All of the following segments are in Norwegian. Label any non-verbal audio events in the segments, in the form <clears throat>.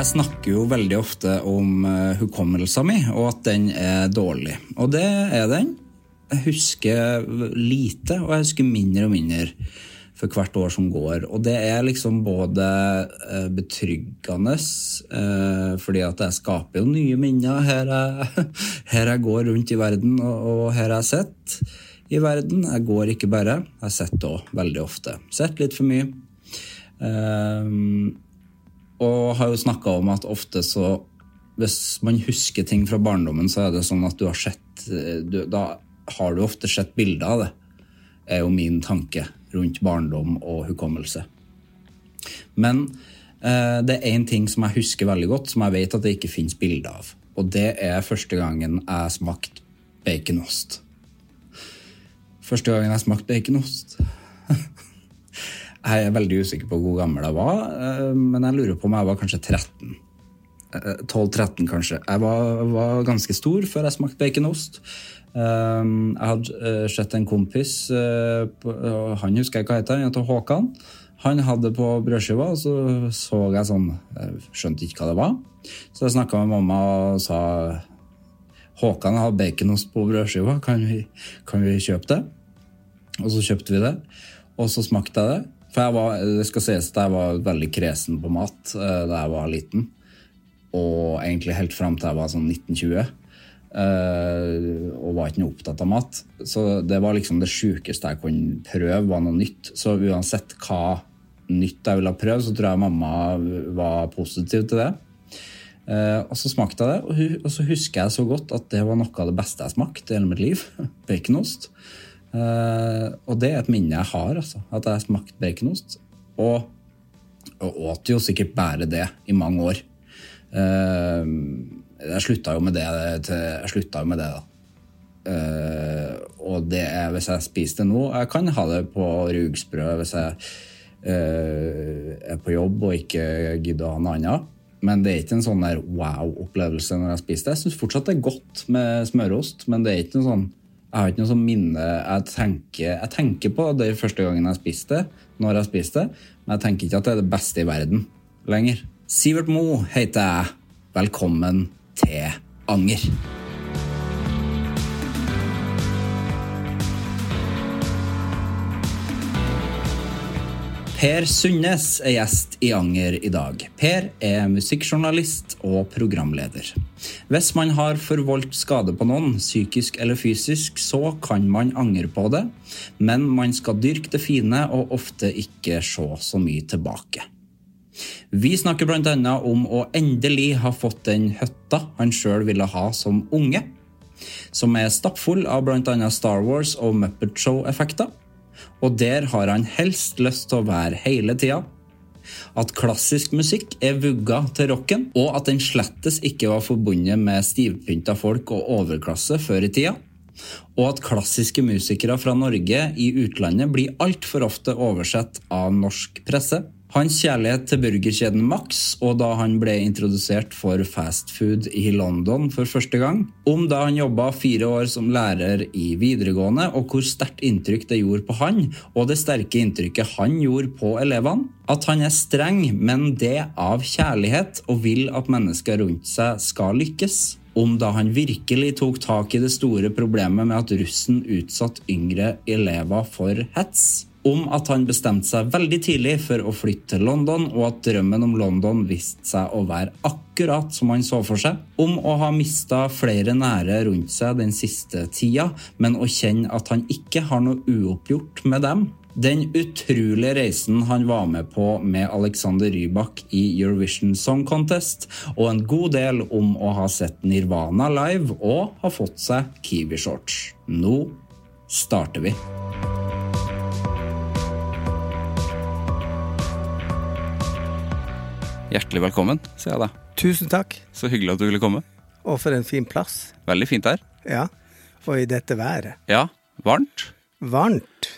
Jeg snakker jo veldig ofte om uh, hukommelsen min, og at den er dårlig. Og det er den. Jeg husker lite, og jeg husker mindre og mindre for hvert år som går. Og det er liksom både eh, betryggende, eh, fordi at jeg skaper jo nye minner her jeg, <laughs> her jeg går rundt i verden, og, her jeg sitter i verden. Jeg går ikke bare, jeg sitter òg veldig ofte. Sitter litt for mye. Eh, og har jo snakka om at ofte så Hvis man husker ting fra barndommen, så er det sånn at du har sett du, Da har du ofte sett bilder av det, er jo min tanke rundt barndom og hukommelse. Men eh, det er én ting som jeg husker veldig godt, som jeg vet at det ikke fins bilder av. Og det er første gangen jeg smakte baconost. Første gangen jeg smakte baconost. Jeg er veldig usikker på hvor gammel jeg var, eh, men jeg lurer på om jeg var kanskje 13. Eh, 12-13, kanskje. Jeg var, var ganske stor før jeg smakte baconost. Eh, Jeg hadde eh, sett en kompis, eh, han husker jeg hva heter, han heter Håkan. Han hadde på brødskiva, og så så jeg sånn Jeg skjønte ikke hva det var. Så jeg snakka med mamma og sa Håkan har baconost på brødskiva, kan vi, kan vi kjøpe det? Og så kjøpte vi det, og så smakte jeg det. For jeg var, det skal sies at jeg var veldig kresen på mat eh, da jeg var liten. Og egentlig helt fram til jeg var sånn 1920. eh, og var ikke noe opptatt av mat. Så det var liksom det sjukeste jeg kunne prøve, var noe nytt. Så uansett hva nytt jeg ville prøve, så tror jeg mamma var positiv til det. Eh, og så smakte jeg det, og så husker jeg så godt at det var noe av det beste jeg smakte i hele mitt liv. <laughs> Baconost. Eh, og det er et minne jeg har, altså, at jeg smakte baconost. Og, og åt jo sikkert bare det i mange år. Uh, jeg slutta jo med det, til, jeg slutta jo med det da. Uh, og det er hvis jeg spiser det nå Jeg kan ha det på rugsprø hvis jeg er på jobb og ikke gidder å ha noe annet. Men det er ikke en sånn wow-opplevelse når jeg spiser det. Jeg syns fortsatt det er godt med smørost, men det er ikke en sånn jeg har ikke noe som minne jeg tenker, jeg tenker på det første gangen jeg spiste det, når jeg spiste det, men jeg tenker ikke at det er det beste i verden lenger. Sivert Mo heter jeg. Velkommen til Anger. Per Sundnes er gjest i Anger i dag. Per er musikkjournalist og programleder. Hvis man har forvoldt skade på noen, psykisk eller fysisk, så kan man angre på det, men man skal dyrke det fine og ofte ikke se så mye tilbake. Vi snakker bl.a. om å endelig ha fått den høtta han sjøl ville ha som unge, som er stappfull av bl.a. Star Wars og Muppet Show-effekter. Og der har han helst lyst til å være hele tida. At klassisk musikk er vugga til rocken, og at den slettes ikke var forbundet med stivpynta folk og overklasse før i tida. Og at klassiske musikere fra Norge i utlandet blir altfor ofte oversett av norsk presse. Hans kjærlighet til burgerkjeden Max, og da han ble introdusert for fastfood i London for første gang. Om da han jobba fire år som lærer i videregående, og hvor sterkt inntrykk det gjorde på han, og det sterke inntrykket han gjorde på elevene. At han er streng, men det av kjærlighet, og vil at mennesker rundt seg skal lykkes om da han virkelig tok tak i det store problemet med at russen utsatte yngre elever for hets. Om at han bestemte seg veldig tidlig for å flytte til London, og at drømmen om London viste seg å være akkurat som han så for seg. Om å ha mista flere nære rundt seg den siste tida, men å kjenne at han ikke har noe uoppgjort med dem. Den utrolige reisen han var med på med Alexander Rybak i Eurovision Song Contest, og en god del om å ha sett Nirvana live og ha fått seg Kiwi-shorts. Nå starter vi. Hjertelig velkommen, sier jeg da. Tusen takk. Så hyggelig at du ville komme. Og for en fin plass. Veldig fint her. Ja. Og i dette været. Ja, varmt. Varmt.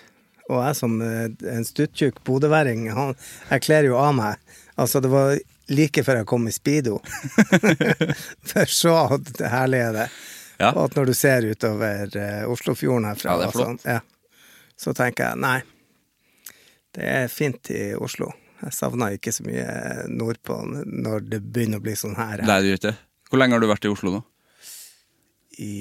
Og jeg som eh, en stuttjukk bodøværing, jeg kler jo av meg. Altså, det var like før jeg kom i speedo. <laughs> for så herlig er det. Ja. Og at når du ser utover eh, Oslofjorden herfra, Ja, det sånn, ja, så tenker jeg nei, det er fint i Oslo. Jeg savna ikke så mye nordpå når det begynner å bli sånn her. Nei, det jo ikke. Hvor lenge har du vært i Oslo nå? I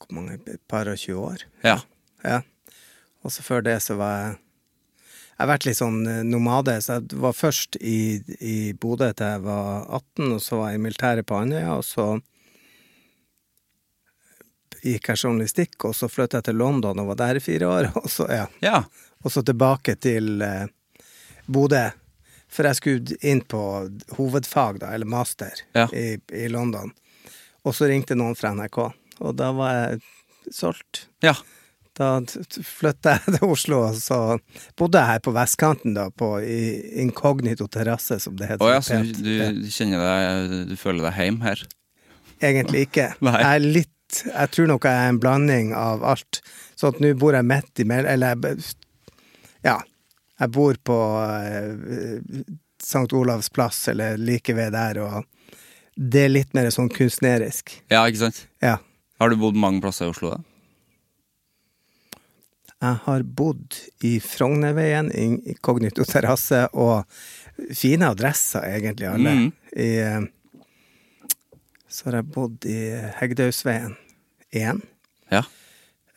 Hvor mange? Et par og tjue år? Ja. Ja. Og så før det så var jeg Jeg har vært litt sånn eh, nomade, så jeg var først i, i Bodø til jeg var 18, og så var jeg i militæret på Andøya, og så gikk jeg journalistikk, og så flyttet jeg til London og var der i fire år, <laughs> og så, ja. Ja. Og så tilbake til eh, Bodø, for jeg skulle inn på hovedfag, da, eller master, Ja. i, i London. Og så ringte noen fra NRK, og da var jeg solgt. Ja. Da flytta jeg <laughs> til Oslo, og så bodde jeg her på vestkanten, da, på i Inkognito terrasse, som det heter. Å ja, så du, du kjenner deg Du føler deg hjemme her? Egentlig ikke. <laughs> Jeg er litt Jeg tror nok jeg er en blanding av alt. Sånn at nå bor jeg midt imellom Eller jeg Ja. Jeg bor på eh, St. Olavs plass, eller like ved der, og det er litt mer sånn kunstnerisk. Ja, ikke sant? Ja. Har du bodd mange plasser i Oslo, da? Jeg har bodd i Frognerveien, i Kognito terrasse, og fine adresser, egentlig, alle. Mm. I, eh, så har jeg bodd i Hegdausveien 1. Ja.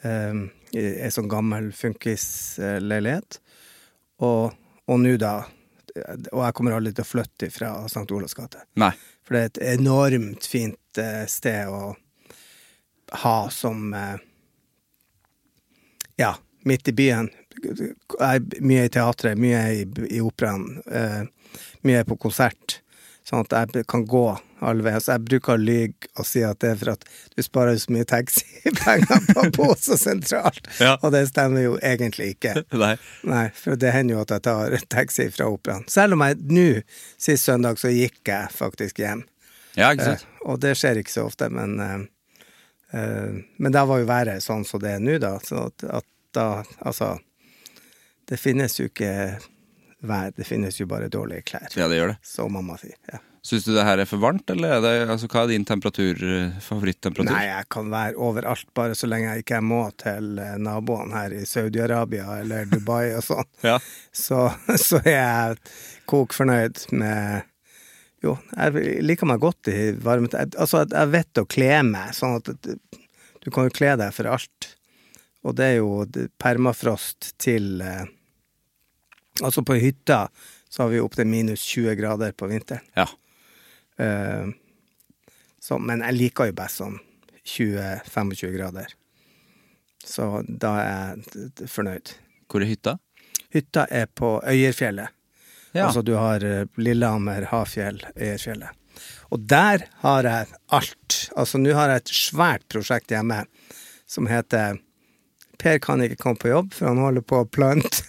Um, I ei sånn gammel funkisleilighet. Og, og nå, da Og jeg kommer aldri til å flytte fra St. Olavs gate. Nei. For det er et enormt fint eh, sted å ha som eh, Ja, midt i byen. Mye i teatret, mye i, i operaen, eh, mye på konsert. Sånn at jeg kan gå Så jeg bruker å lyge og si at det er for at du sparer så mye taxipenger på <laughs> Pose sentralt. Ja. Og det stemmer jo egentlig ikke. <laughs> Nei. Nei, for det hender jo at jeg tar taxi fra operaen. Selv om jeg nå, sist søndag, så gikk jeg faktisk hjem. Ja, ikke sant? Eh, og det skjer ikke så ofte, men eh, eh, Men da var jo været sånn som det er nå, da. Så at, at da Altså, det finnes jo ikke vær, det finnes jo bare dårlige klær. Ja, det gjør det. Som mamma sier. Ja. Syns du det her er for varmt, eller er det, altså, hva er din temperatur, eh, favorittemperatur? Nei, jeg kan være overalt, bare så lenge jeg ikke må til eh, naboene her i Saudi-Arabia eller Dubai og sånn. <laughs> Ja. så, så er jeg kok fornøyd med Jo, jeg liker meg godt i varme Altså, jeg vet å kle meg, sånn at du kan jo kle deg for alt. Og det er jo permafrost til eh, Altså, på hytta så har vi opp til minus 20 grader på vinteren. Ja. Eh, så, men jeg liker jo best sånn 20-25 grader. Så da er jeg fornøyd. Hvor er hytta? Hytta er på Øyerfjellet. Ja. Altså du har eh, Lillehammer, Hafjell, Øyerfjellet. Og der har jeg alt. Altså nå har jeg et svært prosjekt hjemme som heter Per kan ikke komme på jobb, for han holder på å plante.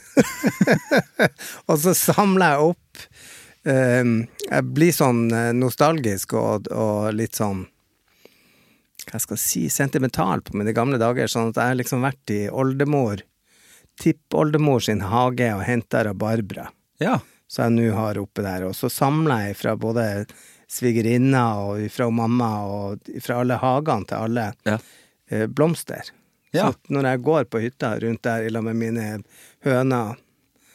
<laughs> og så samler jeg opp Jeg blir sånn eh, nostalgisk og, og litt sånn hva skal jeg si, sentimental på mine gamle dager. Sånn at jeg har liksom vært i oldemor tippoldemor sin hage og henta rabarbra. Ja. som jeg nå har oppe der. Og så samler jeg fra både svigerinna og fra mamma og fra alle hagene til alle Ja. eh, blomster. Ja. Så når jeg går på hytta rundt der i lag med mine høner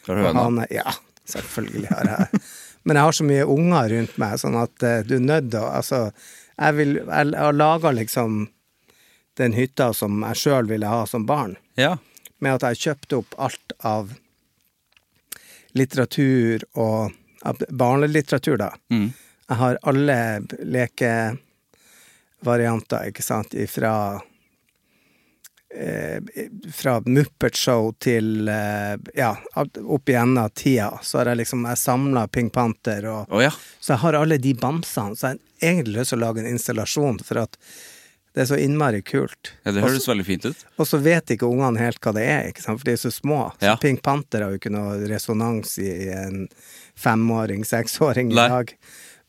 Har du høner? Ja, selvfølgelig har jeg Men jeg har så mye unger rundt meg, sånn at eh, du er nødt til å Altså, jeg vil Jeg har laga liksom den hytta som jeg sjøl ville ha som barn Ja. med at jeg kjøpte opp alt av litteratur og barnelitteratur, da. Mm. Jeg har alle lekevarianter, ikke sant, ifra fra Muppet Show til eh, ja, opp igjennom tida, så har jeg liksom jeg samla Pink Panther og oh, ja. Så jeg har alle de bamsene, så jeg har egentlig lyst til å lage en installasjon, for at det er så innmari kult. ja. Det høres veldig fint ut. Og så vet ikke ungene helt hva det er, ikke sant? for de er så små. Ja. Så Pink Panther har jo ikke noe resonans i en femåring, seksåring i dag.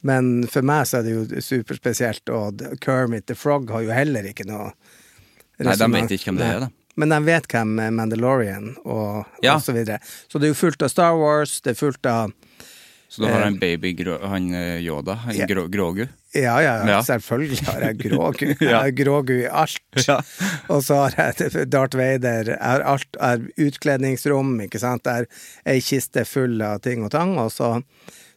Men for meg så er det jo superspesielt, og Kermit the Frog har jo heller ikke noe Nei, de vet ikke hvem det er, da. Men de vet hvem Mandalorian og, Ja. og så videre. Så det er jo fullt av Star Wars, det er fullt av Så du har en baby grå, han eh, Yoda, han Ja. grå, Grogu? Ja, ja, ja, selvfølgelig har jeg Grogu. <laughs> Jeg har Grogu i alt. Og så har jeg Darth Vader. Jeg har alt jeg har utkledningsrom, ikke sant. Jeg har ei kiste full av ting og tang, og så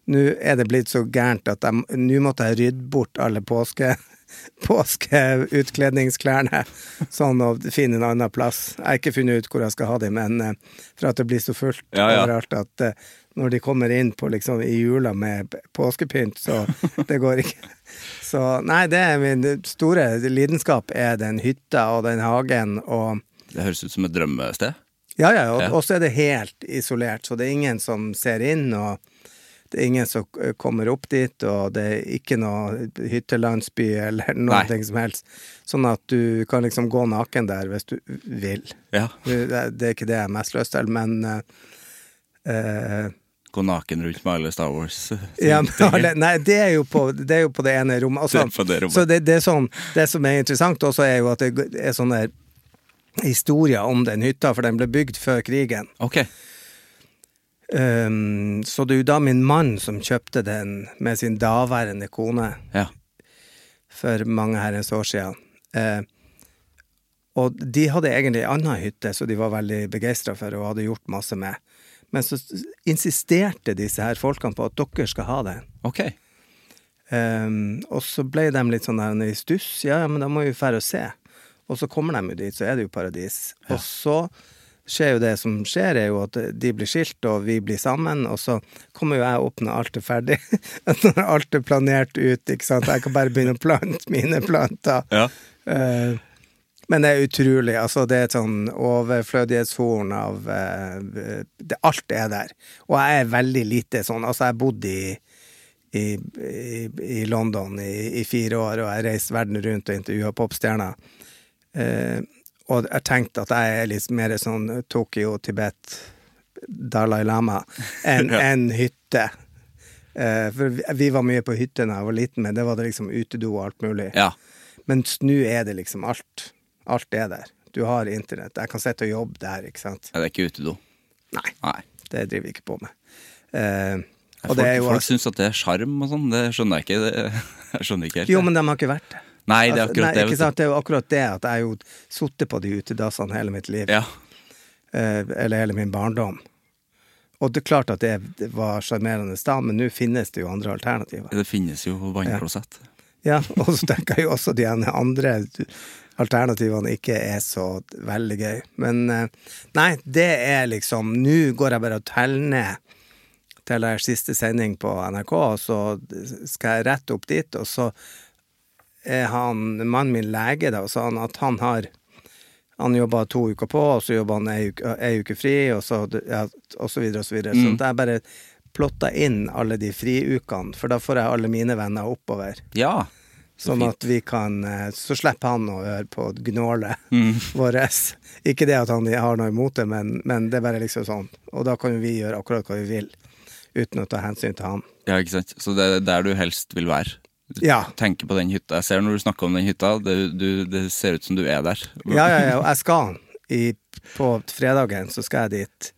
Nå er det blitt så gærent at nå måtte jeg rydde bort alle påske <laughs> påskeutkledningsklærne, sånn og finne en annen plass. Jeg har ikke funnet ut hvor jeg skal ha dem, men eh, for at det blir så fullt Ja, ja. overalt at eh, når de kommer inn på liksom i jula med påskepynt, så <laughs> det går ikke. Så nei, det er min store lidenskap er den hytta og den hagen og Det høres ut som et drømmested. Ja, ja, og Ja. så er det helt isolert, så det er ingen som ser inn, og det er ingen som eh, kommer opp dit, og det er ikke noe hyttelandsby eller <laughs> noe Nei. som helst. Sånn at du kan liksom gå naken der hvis du vil. Ja. Det, det er ikke det jeg er mest lyst til, men eh, eh, Gå naken rundt med alle Star Wars. <laughs> ja, alle- nei, det er, på, det er jo på det ene rommet. Også, Det er det rommet. Så det, det sånn, det som er interessant også, er jo at det er sånne historier om den hytta, for den ble bygd før krigen. Ok. Um, så det er jo da min mann som kjøpte den med sin daværende kone Ja. for mange herrens år siden. Uh, og de hadde egentlig ei anna hytte som de var veldig begeistra for og hadde gjort masse med. Men så insisterte disse her folkene på at dere skal ha den. Ok. Um, og så ble de litt sånn der i stuss. Ja, ja, men da må vi dra og se. Og så kommer de jo dit, så er det jo paradis. Og så skjer jo det som skjer, er jo at de blir skilt, og vi blir sammen. Og så kommer jo jeg opp når alt er ferdig. <laughs> når alt er planert ut, ikke sant. Jeg kan bare begynne å plante mine planter. Ja. Eh, men det er utrolig. Altså, det er et sånn overflødighetshorn av eh, det, Alt er der. Og jeg er veldig lite sånn Altså, jeg bodde i, i, i, i London i, i fire år, og jeg reiste verden rundt og intervjua popstjerner. Eh, og jeg tenkte at jeg er litt mer sånn Tokyo, Tibet, Dalai Lama enn <laughs> Ja. en hytte. Eh, for vi, var mye på hytte da jeg var liten, men det var det liksom utedo og alt mulig. Ja. Mens nå er det liksom alt. Alt er der. Du har internett. Jeg kan sitte og jobbe der, ikke sant. Ja, Det er ikke utedo. Nei, Nei. det driver vi ikke på med. Eh, Folk, jo folk syns at det er sjarm og sånn. Det skjønner jeg ikke. Det, <laughs> jeg skjønner ikke helt. Jo, men de har ikke vært det. Nei, det er Altså, akkurat nei, det. Sant? Det er jo akkurat det at jeg jo sittet på de utedassene hele mitt liv. Ja. Eh, eller hele min barndom. Og det er klart at det, var sjarmerende da, men nå finnes det jo andre alternativer. Det finnes jo vannklosett. Ja, og så tenker jeg jo også de andre alternativene ikke er så veldig gøy. Men eh, nei, det er liksom Nå går jeg bare og teller ned til der siste sending på NRK, og så skal jeg rett opp dit, og så han, mannen min lege, da, og sa han at han har han jobba to uker på, og så jobba han ei uke, ei uke fri, og så, ja, og så videre og så videre. Så Mm. det er bare plotta inn alle de friukene, for da får jeg alle mine venner oppover. Ja. Så Sånn fint. at vi kan eh, Så slipper han å høre på gnålet Mm. <laughs> vårt. Ikke det at han har noe imot det, men, men det er bare liksom sånn. Og da kan vi gjøre akkurat hva vi vil, uten å ta hensyn til han. Ja, ikke sant. Så det er der du helst vil være. Ja. tenker på den hytta. Jeg ser når du snakker om den hytta, det, du, det ser ut som du er der. Ja, ja, ja, og jeg skal i på fredagen så skal jeg dit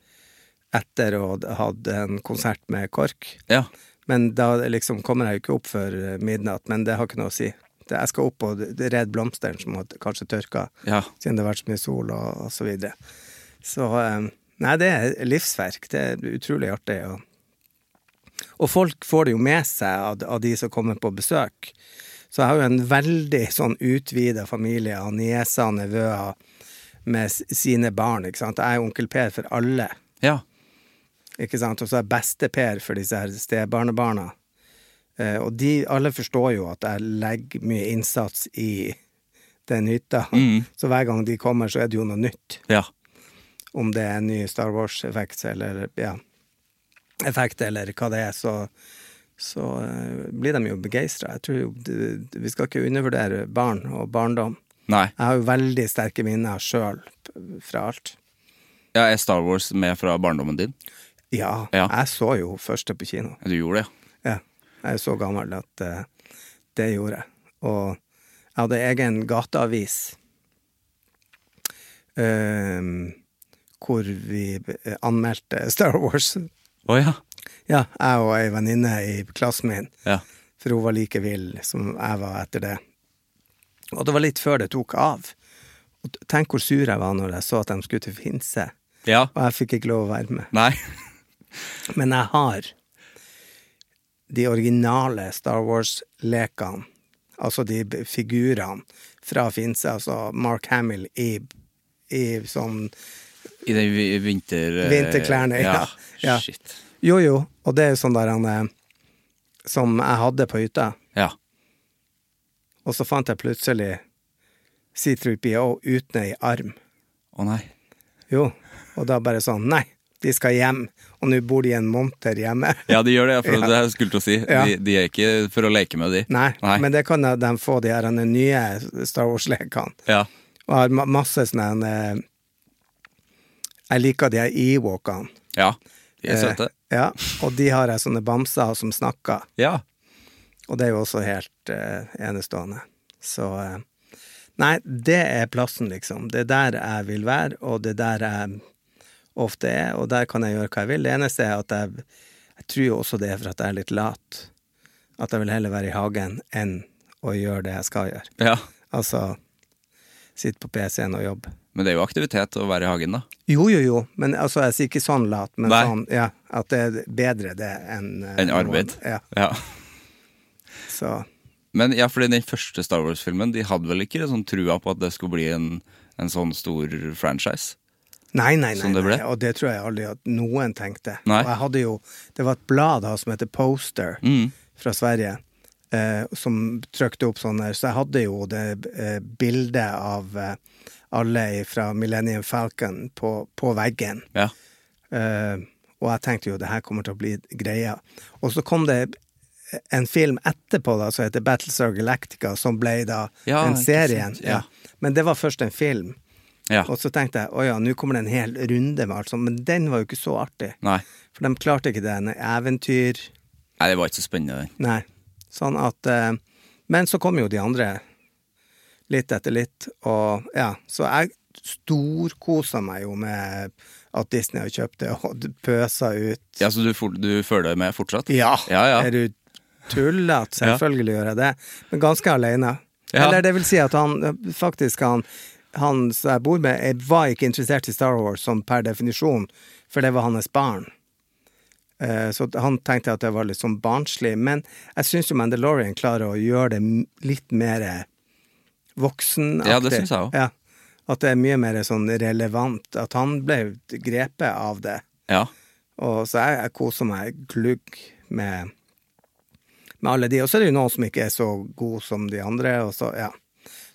etter å ha hatt en konsert med KORK. Ja. Men da liksom kommer jeg jo ikke opp før midnatt, men det har ikke noe å si. Det, jeg skal opp og redde blomstene som har kanskje tørka, Ja. siden det har vært så mye sol og, og så videre. Så eh, Nei, det er livsverk. Det er utrolig artig. Og, og folk får det jo med seg av, av de som kommer på besøk. Så jeg har jo en veldig sånn utvida familie av nieser og nevøer med sine barn, ikke sant. Jeg er onkel Per for alle. ja. Ikke sant? Og så er jeg beste-Per for disse her stebarnebarna. Eh, og de alle forstår jo at jeg legger mye innsats i den hytta. <laughs> Så hver gang de kommer, så er det jo noe nytt. Ja. Om det er en ny Star Wars-effekt eller ja, effekt eller hva det er, så, så eh, blir de jo begeistra. Jeg tror jo Vi skal ikke undervurdere barn og barndom. Nei. Jeg har jo veldig sterke minner sjøl fra alt. Ja, er Star Wars med fra barndommen din? Ja, Ja. jeg så jo første på kino. Du gjorde det, Ja, jeg er så gammel at uh, det gjorde jeg. Og jeg hadde egen gateavis uh, hvor vi anmeldte Star Wars. Ja? Ja. Ja, jeg og ei venninne i klassen min, Ja. for hun var like vill som jeg var etter det. Og det var litt før det tok av. Og tenk hvor sur jeg var når jeg så at de skulle til Finse, Ja. og jeg fikk ikke lov å være med. Nei. <laughs> Men jeg har de originale Star Wars-lekene, altså de figurene fra Finse, altså Mark Hamill i, i sånn I den vinter... eh, Vinterklærne, ja. Ja. Shit. Jo, jo, og det er jo sånn der han eh, Som jeg hadde på hytta, Ja. og så fant jeg plutselig C3PO uten ei arm. Å nei. Jo, og da bare sånn Nei, de skal hjem, og nå bor de i en monter hjemme. <laughs> Ja, de gjør det, for Ja. det jeg skulle til å si. Ja. De, de er ikke for å leke med de. Nei, Nei. men det kan de få, de her nye Star Wars-lekene. Ja. Og har masse sånne eh, Jeg liker de her Ewokene. Ja. De er søte. Eh, ja, og de har jeg sånne bamser som snakker. Ja. Og det er jo også helt eh, enestående. Så eh, Nei, det er plassen, liksom. Det er der jeg vil være, og det er der jeg ofte er, og der kan jeg gjøre hva jeg vil. Det eneste er at jeg, jeg tror jo også det er for at jeg er litt lat. At jeg vil heller være i hagen enn å gjøre det jeg skal gjøre. ja. Altså sitte på PC-en og jobbe. Men det er jo aktivitet å være i hagen, da. Jo, jo, jo, men altså, jeg sier ikke sånn lat, men Nei. sånn, ja, at det er bedre det enn eh, Enn arbeid. Ja, Ja. så Men ja, fordi den første Star Wars-filmen, de hadde vel ikke sånn trua på at det skulle bli en, en sånn stor franchise? Nei, nei, nei, nei, og det tror jeg aldri at noen tenkte. Nei. Og jeg hadde jo, det var et blad da som heter Poster Mm. fra Sverige, eh, som trykte opp sånne, så jeg hadde jo det eh, bildet av eh, alle fra Millennium Falcon på, på veggen. Ja. Uh, og jeg tenkte jo det her kommer til å bli greia. Og så kom det en film etterpå da, som heter Battlestar Galactica, som ble da Ja, den serien. ja. Men det var først en film. ja. Og så tenkte jeg å ja, nå kommer det en hel runde med alt sånt, men den var jo ikke så artig. Nei. For de klarte ikke det. En eventyr Nei, det var ikke så spennende, den. Nei. Sånn at uh, Men så kom jo de andre litt etter litt, og ja, så jeg storkosa meg jo med at Disney har kjøpt det og pøsa ut. Ja, Så du, du følger med fortsatt? Ja, Ja, ja. er du tullete? Selvfølgelig gjør jeg det, men ganske alene. Ja. Eller det vil si at han faktisk han, han som jeg bor med, jeg var ikke interessert i Star Wars som per definisjon, for det var hans barn. Eh, Så han tenkte at det var litt sånn barnslig, men jeg syns jo Mandalorian klarer å gjøre det litt mer voksenaktig. Ja, det synes jeg også. Ja. At det er mye mer sånn relevant. At han ble grepet av det. Ja. Og så jeg, jeg koser meg glugg med, med alle de. Og så er det jo noen som ikke er så gode som de andre. Og så, ja.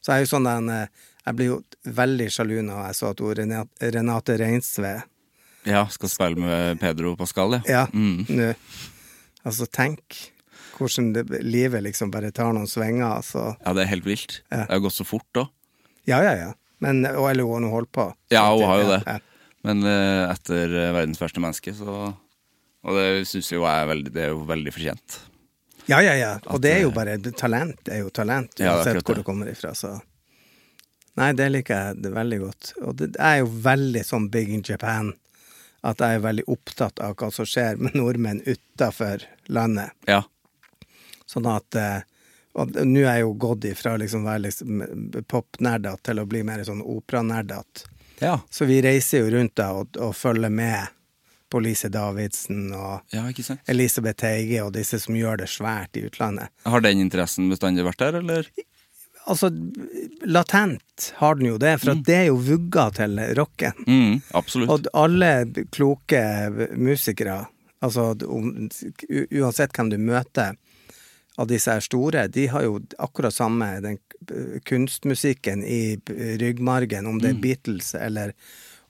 så jeg er jo sånn den, eh, Jeg blir jo veldig sjalu når jeg så at Renate, Renate Reinsve ja. Skal spille med Pedro Pascal, ja. Ja, Mm. nå Altså, tenk hvordan det, livet liksom bare tar noen svinger, Altså. Ja, det er helt vilt. Ja. Det har gått så fort, da. Ja, ja, ja. Men, og eller hun har holdt på. Ja, hun har jo det. ja. Men uh, etter eh, 'Verdens verste menneske', så Og det syns jo jeg er veldig Det er jo veldig fortjent. Ja, ja, ja. Og det er jo eh, bare Talent Det er jo talent, uansett ja, hvor det. det kommer ifra, så Nei, det liker jeg det veldig godt. Og det er jo veldig sånn big in Japan. At jeg er veldig opptatt av hva som skjer med nordmenn utafor landet. Ja. Sånn at eh, Og nå er jeg jo gått ifra liksom å være liksom popnerdete til å bli mer sånn operanerdete. Ja. Så vi reiser jo rundt da og, og følger med på Lise Davidsen og ja. Elisabeth Teige og disse som gjør det svært i utlandet. Har den interessen bestandig vært der, eller? Altså, latent har den jo det, for at det er jo vugga til rocken. Mm, absolutt. Og alle kloke musikere, altså uansett hvem du møter av disse her store, de har jo akkurat samme den kunstmusikken i ryggmargen, om det er Beatles eller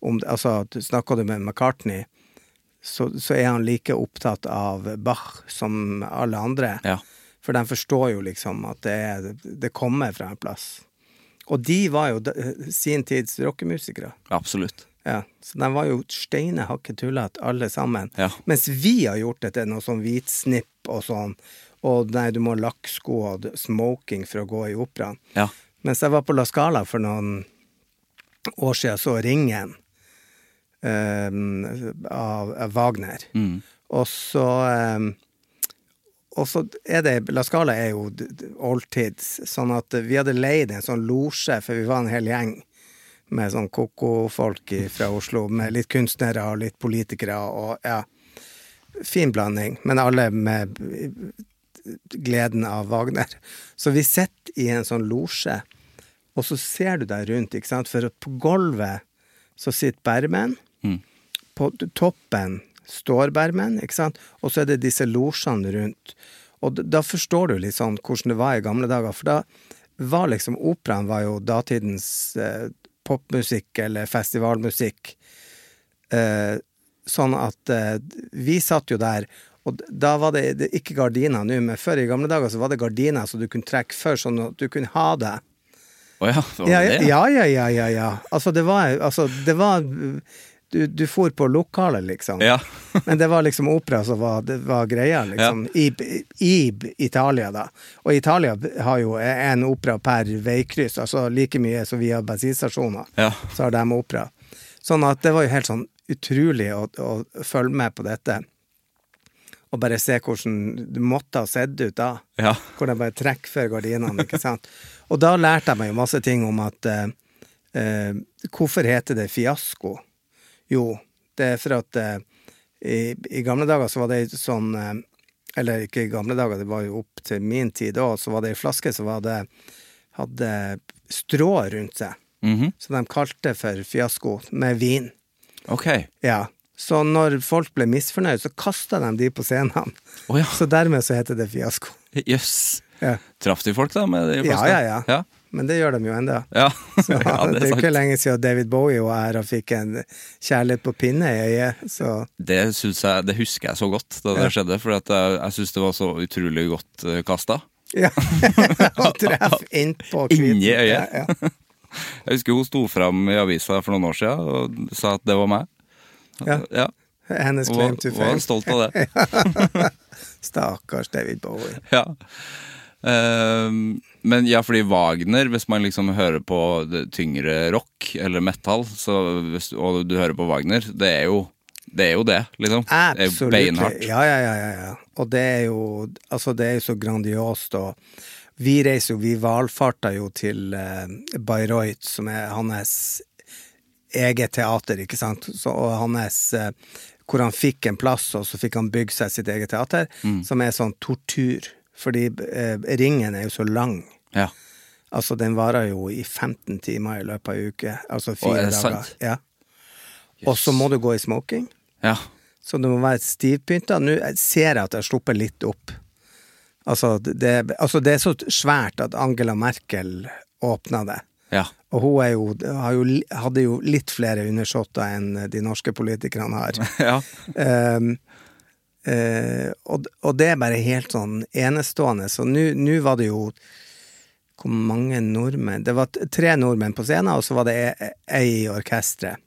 om det- Altså, snakker du med McCartney, så, så er han like opptatt av Bach som alle andre. Ja. For de forstår jo liksom at det, er, det kommer fra en plass. Og de var jo sin tids rockemusikere. Absolutt. Ja, så de var jo steine hakket tullete alle sammen. Ja. Mens vi har gjort det til noe sånn hvitsnipp og sånn, og nei, du må ha lakksko og smoking for å gå i operaen. Ja. Mens jeg var på La Scala for noen år siden, så Ringen um, av, av Wagner. Mm. Og så um, og så er det La Scala er jo oldtids, sånn at vi hadde leid en sånn losje, for vi var en hel gjeng med sånn koko-folk fra Oslo, med litt kunstnere og litt politikere og ja Fin blanding, men alle med gleden av Wagner. Så vi sitter i en sånn losje, og så ser du deg rundt, ikke sant, for på gulvet så sitter Bermen på toppen står Bermen, ikke sant? Og så er det disse losjene rundt. Og da forstår du litt sånn hvordan det var i gamle dager, for da var liksom Operaen var jo datidens eh, popmusikk eller festivalmusikk. Eh, sånn at eh, vi satt jo der, og da var det, det ikke gardiner nå, men før i gamle dager så var det gardiner så du kunne trekke før, sånn at du kunne ha det. Å ja, var det Ja, det? ja, ja, ja, ja, ja. Altså, det var, altså, det var Du, du for på lokalet, liksom. Ja. <laughs> Men det var liksom opera som var, det var greia, liksom. I, I Italia, da. Og Italia har jo en opera per veikryss, altså like mye som vi har bensinstasjoner. Ja. Så har de opera. Sånn at det var jo helt sånn utrolig å, å følge med på dette. Og bare se hvordan du måtte ha sett ut da. Ja. Hvor de bare trekker for gardinene, ikke sant. Og da lærte jeg meg jo masse ting om at eh, eh, Hvorfor heter det fiasko? Jo, det er for at eh, i, i gamle dager så var det sånn Eller ikke i gamle dager, det var jo opp til min tid òg, så var det ei flaske som hadde strå rundt seg. Mhm. Så de kalte for fiasko, med vin. Ok. Ja. Så når folk ble misfornøyd, så kasta de de på scenen. Oh, ja. Så dermed så heter det fiasko. Jøss. Ja. Traff de folk, da? Med de Ja, ja, ja. ja. Men det gjør de jo ennå. Ja, <laughs> Så <laughs> ja det, det er ikke lenge siden David Bowie og jeg fikk en kjærlighet på pinne i øyet, så Det, jeg, det husker jeg så godt da det Ja. skjedde, for jeg, jeg syns det var så utrolig godt uh, kasta. Ja. <laughs> Og treff innpå hvit- Inni øyet. Ja, ja. Jeg husker hun sto fram i avisa for noen år siden og sa at det var meg. Ja. Ja, Hennes claim var, to var fame. stolt av det. <laughs> Stakkars David Bowie. Ja. Um, men ja, fordi Wagner, hvis man liksom hører på tyngre rock eller metal, så hvis, og du hører på Wagner, det er jo det, er jo det liksom. Det er Absolutt. beinhardt. Ja, ja, ja, ja, ja. Og det er jo Altså, det er jo så grandiost, og vi reiser jo Vi valfarta jo til uh, Bayreuth, som er hans eget teater, ikke sant, så, og hans eh, Hvor han fikk en plass, og så fikk han bygge seg sitt eget teater, Mm. som er sånn tortur. Fordi eh, ringen er jo så lang. Ja. Altså, den varer jo i 15 timer i løpet av ei uke. Altså fire det dager. Ja. Og så må du gå i smoking. ja. Så det må være stivpynta. Nå ser jeg at jeg har sluppet litt opp. Altså det, altså, det er så svært at Angela Merkel åpna det. Ja. Og hun jo, har jo, hadde jo litt flere undersåtter enn de norske politikerne har. <laughs> ja. Um, uh, og, og det er bare helt sånn enestående. Så nå var det jo Hvor mange nordmenn Det var tre nordmenn på scenen, og så var det e- ei i orkesteret.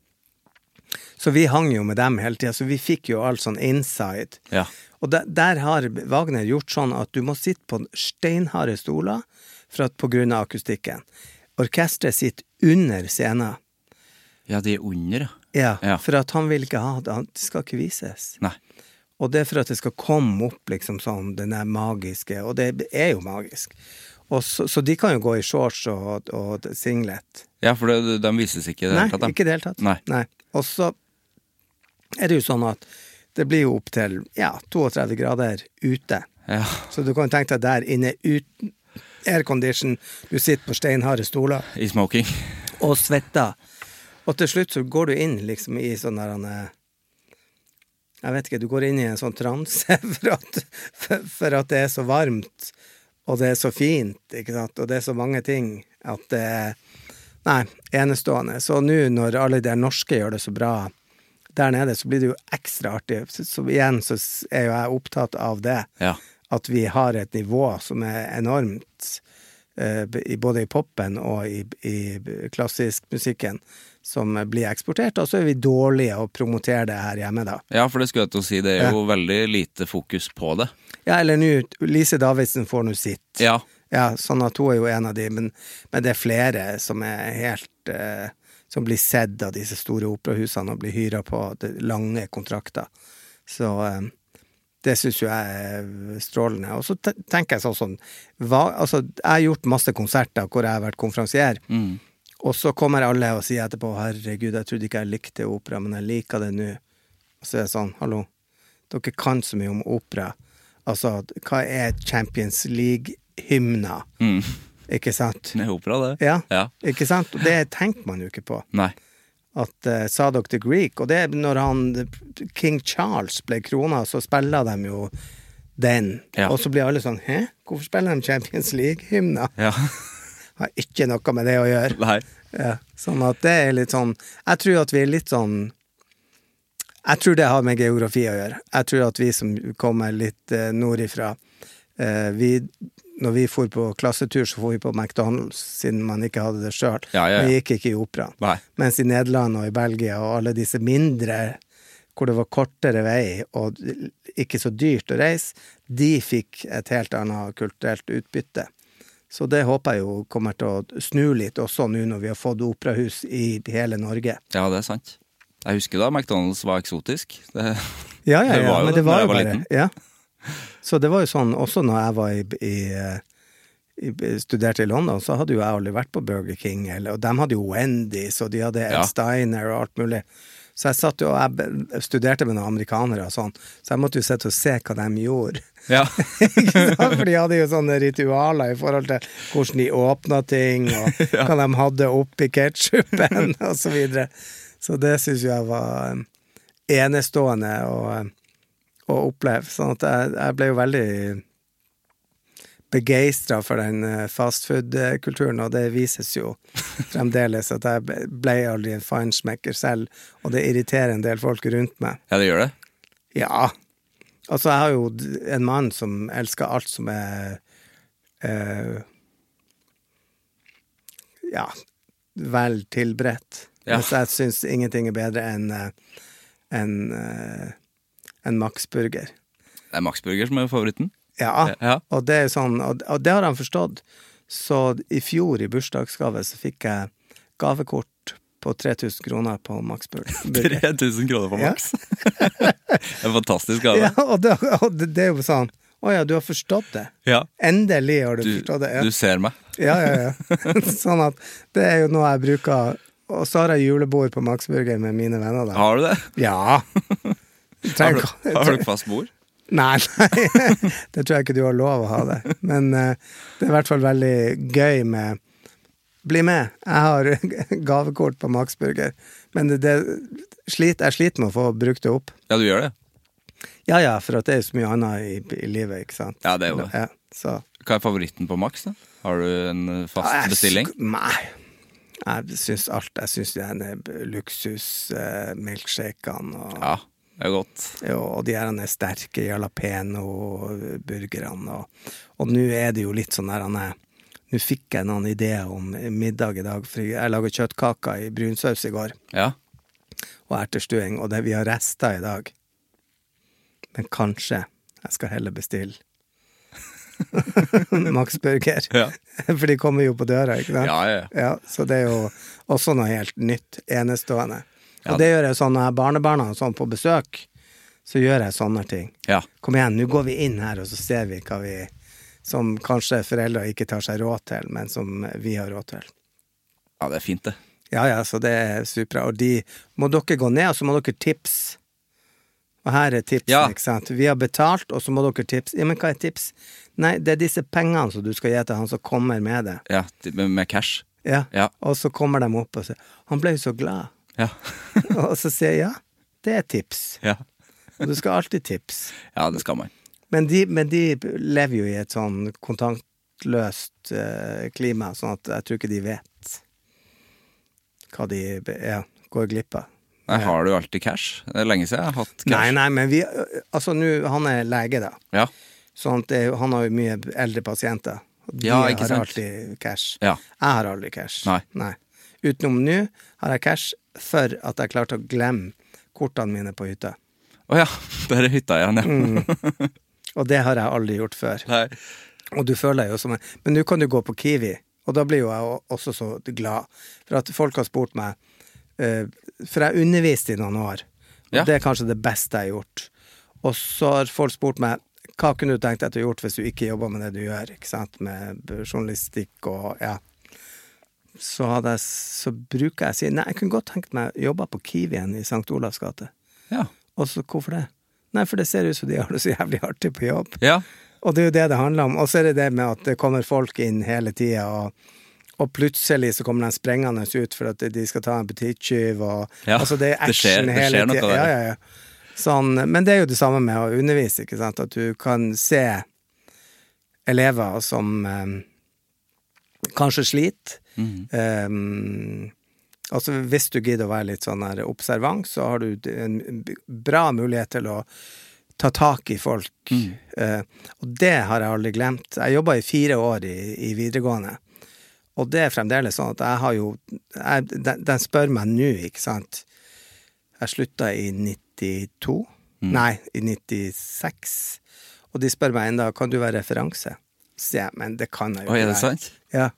Så vi hang jo med dem hele tida, så vi fikk jo all sånn inside. ja. Og der, der har Wagner gjort sånn at du må sitte på steinharde stoler for at, på grunn av akustikken. Orkesteret sitt under scenen. Ja, det er under, ja. Ja, for at han vil ikke ha det. Det skal ikke vises. Nei. Og det er for at det skal komme opp liksom sånn, den der magiske, og det er jo magisk. Så, så de kan jo gå i shorts og, og singlet. Ja, for det, de vises ikke i det Nei, hele tatt. de. ikke det hele tatt. Nei. Og så er det jo sånn at det blir jo opptil ja, 32 grader ute. Ja. Så du kan tenke deg der inne uten aircondition, du sitter på steinharde stoler I smoking. og svetter. Og til slutt så går du inn liksom i sånn der han, eh, Jeg vet ikke, du går inn i en sånn transe <laughs> for at, for, for at det er så varmt, og det er så fint, ikke sant, og det er så mange ting at det er Nei, enestående. Så nå når alle de norske gjør det så bra der nede, så blir det jo ekstra artig. Så, så igjen så er jo jeg opptatt av det Ja. at vi har et nivå som er enormt, både i popen og i, i klassisk musikken, som blir eksportert, og så er vi dårlige å promotere det her hjemme, da. ja, for det skulle jeg til å si. Det er jo veldig lite fokus på det. Ja, eller nå, Lise Davidsen får nå sitt. Ja. Ja, sånn at hun er jo en av de, men, men det er flere som er helt eh, Som blir sett av disse store operahusene og blir hyra på lange kontrakter. Så eh, det syns jo jeg er strålende. Og så tenker jeg sånn sånn hva, Altså, jeg har gjort masse konserter hvor jeg har vært konferansier, Mm. og så kommer alle og sier etterpå 'herregud, jeg trodde ikke jeg likte opera, men jeg liker det nå'. Og så er det sånn, hallo, dere kan så mye om opera. Altså, hva er Champions League-hymner? Mm. Ikke sant? Det er opera, det. Ja, Ja. ikke sant? Og det tenker man jo ikke på. Nei. At uh, Sadok the Greek, og det er når han King Charles ble krona, så spiller de jo den. Ja. Og så blir alle sånn Hæ, hvorfor spiller de Champions League-hymner? Ja. <laughs> Har ikke noe med det å gjøre. Nei. Ja, sånn at det er litt sånn Jeg tror at vi er litt sånn Jeg tror det har med geografi å gjøre. Jeg tror at vi som kommer litt uh, nordifra uh, vi, Når vi for på klassetur, så for vi på McDonald's, siden man ikke hadde det sjøl. Ja, ja, ja. Vi gikk ikke i operaen. Mens i Nederland og i Belgia og alle disse mindre, hvor det var kortere vei og ikke så dyrt å reise, de fikk et helt annet kulturelt utbytte. Så det håper jeg jo kommer til å snu litt også nå når vi har fått operahus i hele Norge. Ja, det er sant. Jeg husker da McDonald's var eksotisk. Det, Ja, ja, <laughs> Det var jo men det det var jo bare liten. ja. Så det var jo sånn, også når jeg var i, i, i studerte i London, så hadde jo jeg aldri vært på Burger King, eller, og de hadde jo Wendy's, og de hadde Ed Ja. Steiner og alt mulig. Så jeg satt jo, og jeg studerte med noen amerikanere og sånn, så jeg måtte jo sitte og se hva de gjorde. ja. <laughs> For de hadde jo sånne ritualer i forhold til hvordan de åpna ting, og <laughs> hva de hadde oppi ketsjupen, <laughs> og så videre. Så det syns jeg var eh, enestående å, eh, å oppleve. Sånn at jeg, jeg ble jo veldig begeistra for den eh, fastfood-kulturen, og det vises jo <laughs> fremdeles at jeg ble- aldri en feinschmecker selv, og det irriterer en del folk rundt meg. ja, det gjør det. Ja. Altså, jeg har jo en mann som elsker alt som er eh, Ja, vel tilberedt. Ja. Mens jeg syns ingenting er bedre enn eh, en, en Max Burger. Det er Max Burger som er favoritten. Ja, Ja. og det er sånn, og, og det har han forstått. Så i fjor i bursdagsgave så fikk jeg gavekort på 3000 kroner på Max <laughs> Burger. 3000 kroner på. Max. <laughs> en fantastisk gave. Ja, og det, og det, det er jo sånn Å ja, du har forstått det. Ja. Endelig har du, Du, forstått det. Ja. du ser meg. ja, ja, ja. <laughs> sånn at det er jo noe jeg bruker Og så har jeg julebord på Maxburger med mine venner. Da. Har du det? Ja. Har, du, har du fast bord? Nei, nei, <laughs> det tror jeg ikke du har lov å ha det. Men uh, det er i hvert fall veldig gøy med Bli med. Jeg har <laughs> gavekort på Max Burger. Men det, det slit, jeg sliter med å få brukt det opp. Ja, du gjør det. Ja ja, for det er jo så mye annet i, i livet, ikke sant. Ja, det er jo det. Ja, så. Hva er favoritten på Max? da? Har du en eh, fast Ja, jeg bestilling? Nei. Jeg syns alt. Jeg syns denne luksus-milkshakene og, Ja, det er godt. jo, og de her sterke jalapeno-burgerne. Og, og nå er det jo litt sånn der han er Nå fikk jeg noen ideer om middag i dag, for jeg laga kjøttkaker i brunsaus i går, Ja. og ertestuing, og det, vi har rester i dag. Men kanskje jeg skal heller bestille <laughs> Max Burger. Ja. <laughs> For de kommer jo på døra, ikke sant? Ja, ja, ja. så det er jo også noe helt nytt, enestående. Ja, Og det gjør jeg sånn når jeg har barnebarna og sånn på besøk, så gjør jeg sånne ting. Ja. Kom igjen, nå går vi inn her, og så ser vi hva vi Som kanskje foreldre ikke tar seg råd til, men som vi har råd til. ja, det er fint, det. Ja, ja, så det er supra. Og de må dere gå ned, og så må dere tipse. Og her er tipsen, Ja. ikke sant. Vi har betalt, og så må dere tipse. Ja, men hva er tips? Nei, det er disse pengene som du skal gi til han som kommer med det. Ja, med, med cash. Ja. Ja. Og så kommer de opp og sier 'Han ble jo så glad'. Ja. <laughs> og så sier jeg ja, det er tips. ja. Og du skal alltid tips. <laughs> Ja, det skal man. Men de, men de lever jo i et sånn kontaktløst eh, klima, sånn at jeg tror ikke de vet hva de ja, går glipp av. Nei, har du alltid cash? Det er lenge siden jeg har hatt cash. Nei, nei, men vi Altså, nå Han er lege, da. Ja. Sånn at det, han har jo mye eldre pasienter. De Ja, har sant. alltid cash. Ja. Jeg har aldri cash. Nei. Utenom nå har jeg cash for at jeg klarte å glemme kortene mine på hytta. Å ja, der er hytta igjen, ja. Mm. <laughs> Og det har jeg aldri gjort før. Nei. Og du føler deg jo som en Men nå kan du gå på Kiwi, og da blir jo jeg også så glad. For at folk har spurt meg eh, For jeg underviste i noen år, og Ja. det er kanskje det beste jeg har gjort. Og så har folk spurt meg hva kunne du tenkt deg til å gjort hvis du ikke jobba med det du gjør, ikke sant, med journalistikk og ja. Så, hadde jeg, så bruker jeg å si nei, jeg kunne godt tenkt meg å jobbe på Kiwien i St. Olavs gate. Ja. Og så hvorfor det? Nei, for det ser ut som de har det så jævlig artig på jobb. Ja. Og det er jo det det handler om. Og så er det det med at det kommer folk inn hele tida, og, og plutselig så kommer de sprengende ut for at de skal ta en butikktyv, og Ja, altså det er det skjer- action det skjer noe tida. Ja, ja, ja. Sånn, men det er jo det samme med å undervise, ikke sant. At du kan se elever som eh, kanskje sliter. Mm. Um, altså hvis du gidder å være litt sånn her observant, så har du en bra mulighet til å ta tak i folk. Mm. Uh, og det har jeg aldri glemt. Jeg jobba i fire år i, i videregående. Og det er fremdeles sånn at jeg har jo jeg, den, den spør meg nå, ikke sant. Jeg slutta i 92. Nei, i 96. Og de spør meg enda kan du være referanse. Sier jeg men det kan jeg jo ikke. er det sant? Ja.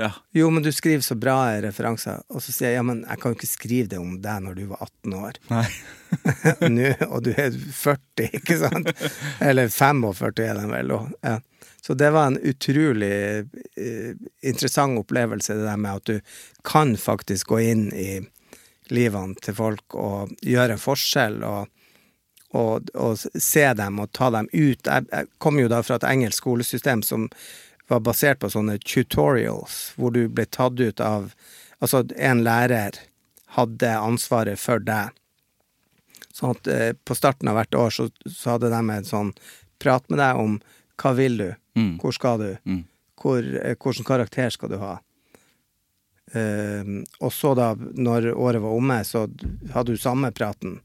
Ja. Jo, men du skriver så bra referanser. Og så sier jeg ja, men jeg kan jo ikke skrive det om deg når du var 18 år. Nei. <laughs> Nå, og du er 40, ikke sant? <laughs> Eller 45 er den vel. Og, ja. Så det var en utrolig eh, interessant opplevelse, det der med at du kan faktisk gå inn i livene til folk og gjøre en forskjell. og og, og se dem og ta dem ut. Jeg, jeg kom jo da fra et engelsk skolesystem som var basert på sånne tutorials, hvor du ble tatt ut av Altså, en lærer hadde ansvaret for deg. Sånn at eh, på starten av hvert år så, så hadde de en sånn prat med deg om hva vil du, Mm. hvor skal du, Mm. hvor, eh, hvilken karakter skal du ha. Eh, og så da, når året var omme, så hadde du samme praten.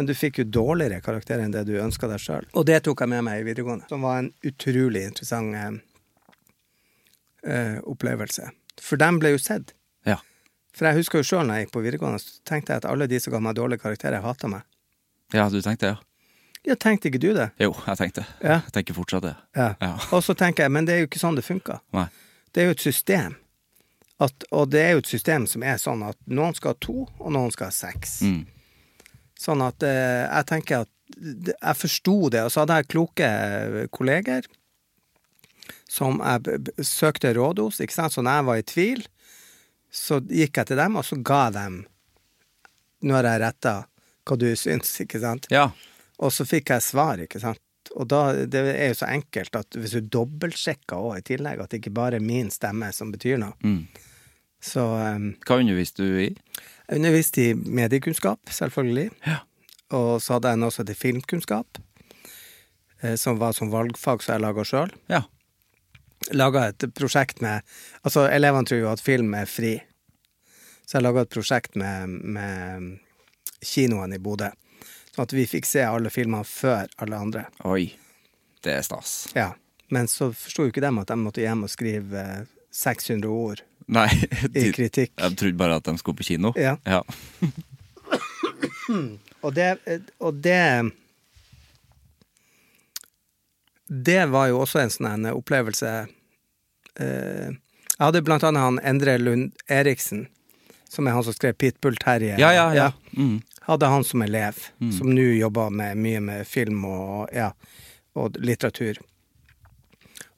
Men du fikk jo dårligere karakter enn det du ønska deg sjøl. Og det tok jeg med meg i videregående. Som var en utrolig interessant eh, eh, opplevelse. For dem ble jo sett. Ja. For jeg husker jo sjøl når jeg gikk på videregående, så tenkte jeg at alle de som ga meg dårlige karakterer, hata meg. ja, du tenkte det, ja? Ja, tenkte ikke du det? Jo, jeg tenkte. Ja. Jeg tenker fortsatt det. Ja. Ja. Og så tenker jeg, men det er jo ikke sånn det funker. Nei. Det er jo et system. At, og det er jo et system som er sånn at noen skal ha to, og noen skal ha seks. Mm. Sånn at eh, jeg tenker at jeg forsto det, og så hadde jeg kloke kolleger som jeg søkte råd hos, ikke sant. Så når jeg var i tvil, så gikk jeg til dem, og så ga jeg dem har jeg retta hva du syns, ikke sant. Ja. Og så fikk jeg svar, ikke sant. Og da, det er jo så enkelt at hvis du dobbeltsjekker òg i tillegg, at det ikke bare er min stemme som betyr noe, Mm. så um, Hva underviste du i? Jeg underviste i mediekunnskap, selvfølgelig. Ja. Og så hadde jeg noe som heter filmkunnskap, eh, som var som valgfag som jeg laga sjøl. Ja. Laga et prosjekt med Altså, elevene tror jo at film er fri, så jeg laga et prosjekt med, med kinoen i Bodø. Sånn at vi fikk se alle filmene før alle andre. Oi. Det er stas. Ja. Men så forsto jo ikke dem at de måtte hjem og skrive eh, 600 ord Nei. <laughs> i kritikk. Jeg trodde bare at de skulle på kino. Ja. ja. <clears throat> Og det, og det det var jo også en sånn opplevelse eh, Jeg hadde blant annet han Endre Lund Eriksen, som er han som skrev Pitbull-Terje. Ja, ja, ja. Mm. Hadde han som elev, som nå jobber med, mye med film og, ja, og litteratur.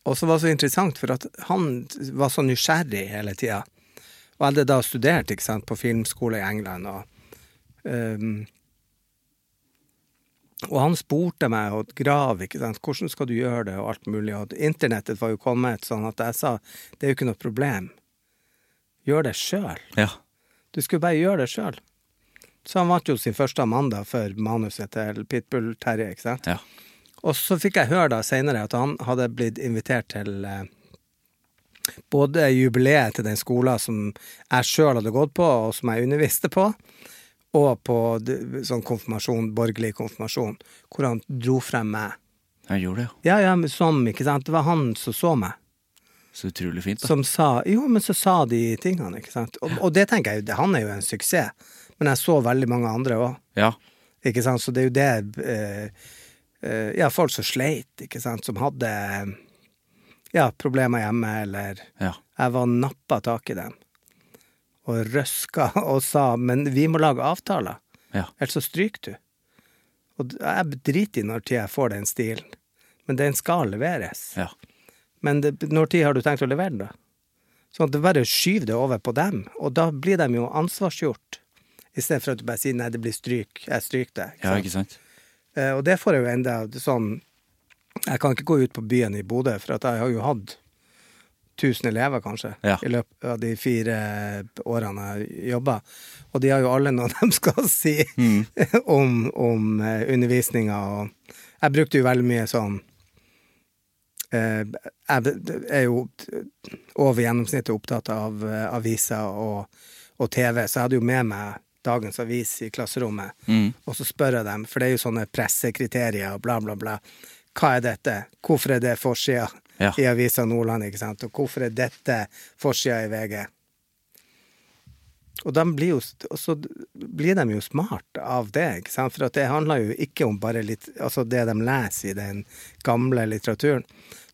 Og så var det så interessant, for at han var så nysgjerrig hele tida. Og hadde da studert ikke sant, på filmskole i England. Og, um, og han spurte meg og grav, ikke sant, hvordan skal du gjøre det, og alt mulig. Og internettet var jo kommet, sånn at jeg sa det er jo ikke noe problem. Gjør det sjøl. Ja. Du skulle bare gjøre det sjøl. Så han vant jo sin første Amanda for manuset til Pitbull-Terje, ikke sant. Ja. Og så fikk jeg høre da senere at han hadde blitt invitert til eh, både jubileet til den skolen som jeg sjøl hadde gått på, og som jeg underviste på, og på sånn konfirmasjon, borgerlig konfirmasjon, hvor han dro frem meg. Han gjorde det. Ja, ja, men som, ikke sant. Det var han som så meg. Så utrolig fint, da. Som sa Jo, men så sa de tingene, ikke sant. Og, og det tenker jeg jo, han er jo en suksess. Men jeg så veldig mange andre òg. Ja. Ikke sant? Så det er jo det eh, Ja, folk som sleit, ikke sant, som hadde ja, problemer hjemme, eller Ja. Jeg var nappa tak i dem og røska og sa men vi må lage avtaler, Ja. ellers så stryker du. Og jeg driter i når tid jeg får den stilen, men den skal leveres. ja. Men det, når tid har du tenkt å levere den, da? Sånn at du bare skyver det over på dem, og da blir de jo ansvarsgjort. I stedet for at du bare sier nei, det blir stryk, jeg stryker det. ja, ikke sant? Eh, og det får jeg jo enda sånn Jeg kan ikke gå ut på byen i Bodø, for jeg har jo hatt 1000 elever, kanskje, Ja. i løpet av de fire årene jeg jobba. Og de har jo alle noe <laughs> de skal si Mm. <laughs> om, om eh, undervisninga. Og jeg brukte jo veldig mye sånn eh, Jeg er jo over gjennomsnittet opptatt av aviser og, og TV, så jeg hadde jo med meg dagens avis i klasserommet. Mm. Og så spør jeg dem, for det er jo sånne pressekriterier og bla, bla, bla. Hva er dette? Hvorfor er det forsida Ja. i Avisa Nordland, ikke sant? Og hvorfor er dette forsida i VG? Og, de blir jo, og så blir de jo smart av det, ikke sant? For det handler jo ikke om bare litt, altså det de leser i den gamle litteraturen.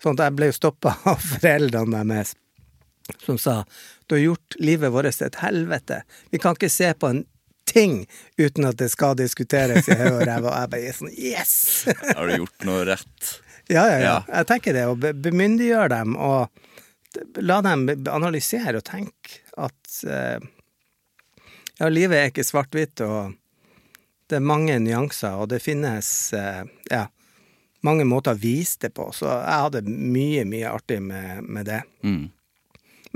Sånn at jeg ble jo stoppa av foreldrene deres som sa du har gjort livet vårt til et helvete. Vi kan ikke se på en ting uten at det skal diskuteres i høy og ræv. Og jeg bare sånn yes! <laughs> Har du gjort noe rett? ja, ja, ja. Jeg tenker det. Å bemyndiggjør dem og la dem analysere og tenke at eh, ja, livet er ikke svart-hvitt, og det er mange nyanser, og det finnes eh, ja, mange måter å vise det på. Så jeg hadde mye, mye artig med, med det. Mm.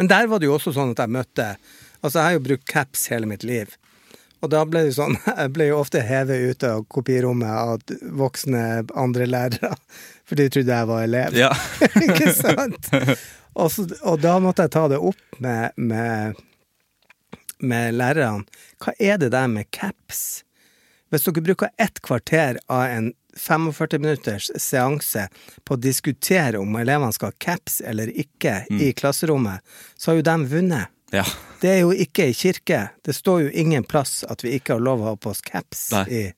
Men der var det jo også sånn at jeg møtte Altså, jeg har jo brukt caps hele mitt liv. Og da ble det sånn <laughs> Jeg ble jo ofte hevet ute av kopirommet av voksne andre lærere. <laughs> For de trodde jeg var elev. Ja. <laughs> Ikke sant? Og, så, og da måtte jeg ta det opp med, med, med lærerne. Hva er det der med caps? Hvis dere bruker ett kvarter av en 45 minutters seanse på å diskutere om elevene skal ha caps eller ikke i klasserommet, så har jo de vunnet. Ja. Det er jo ikke i kirke. Det står jo ingen plass at vi ikke har lov å ha på oss caps i.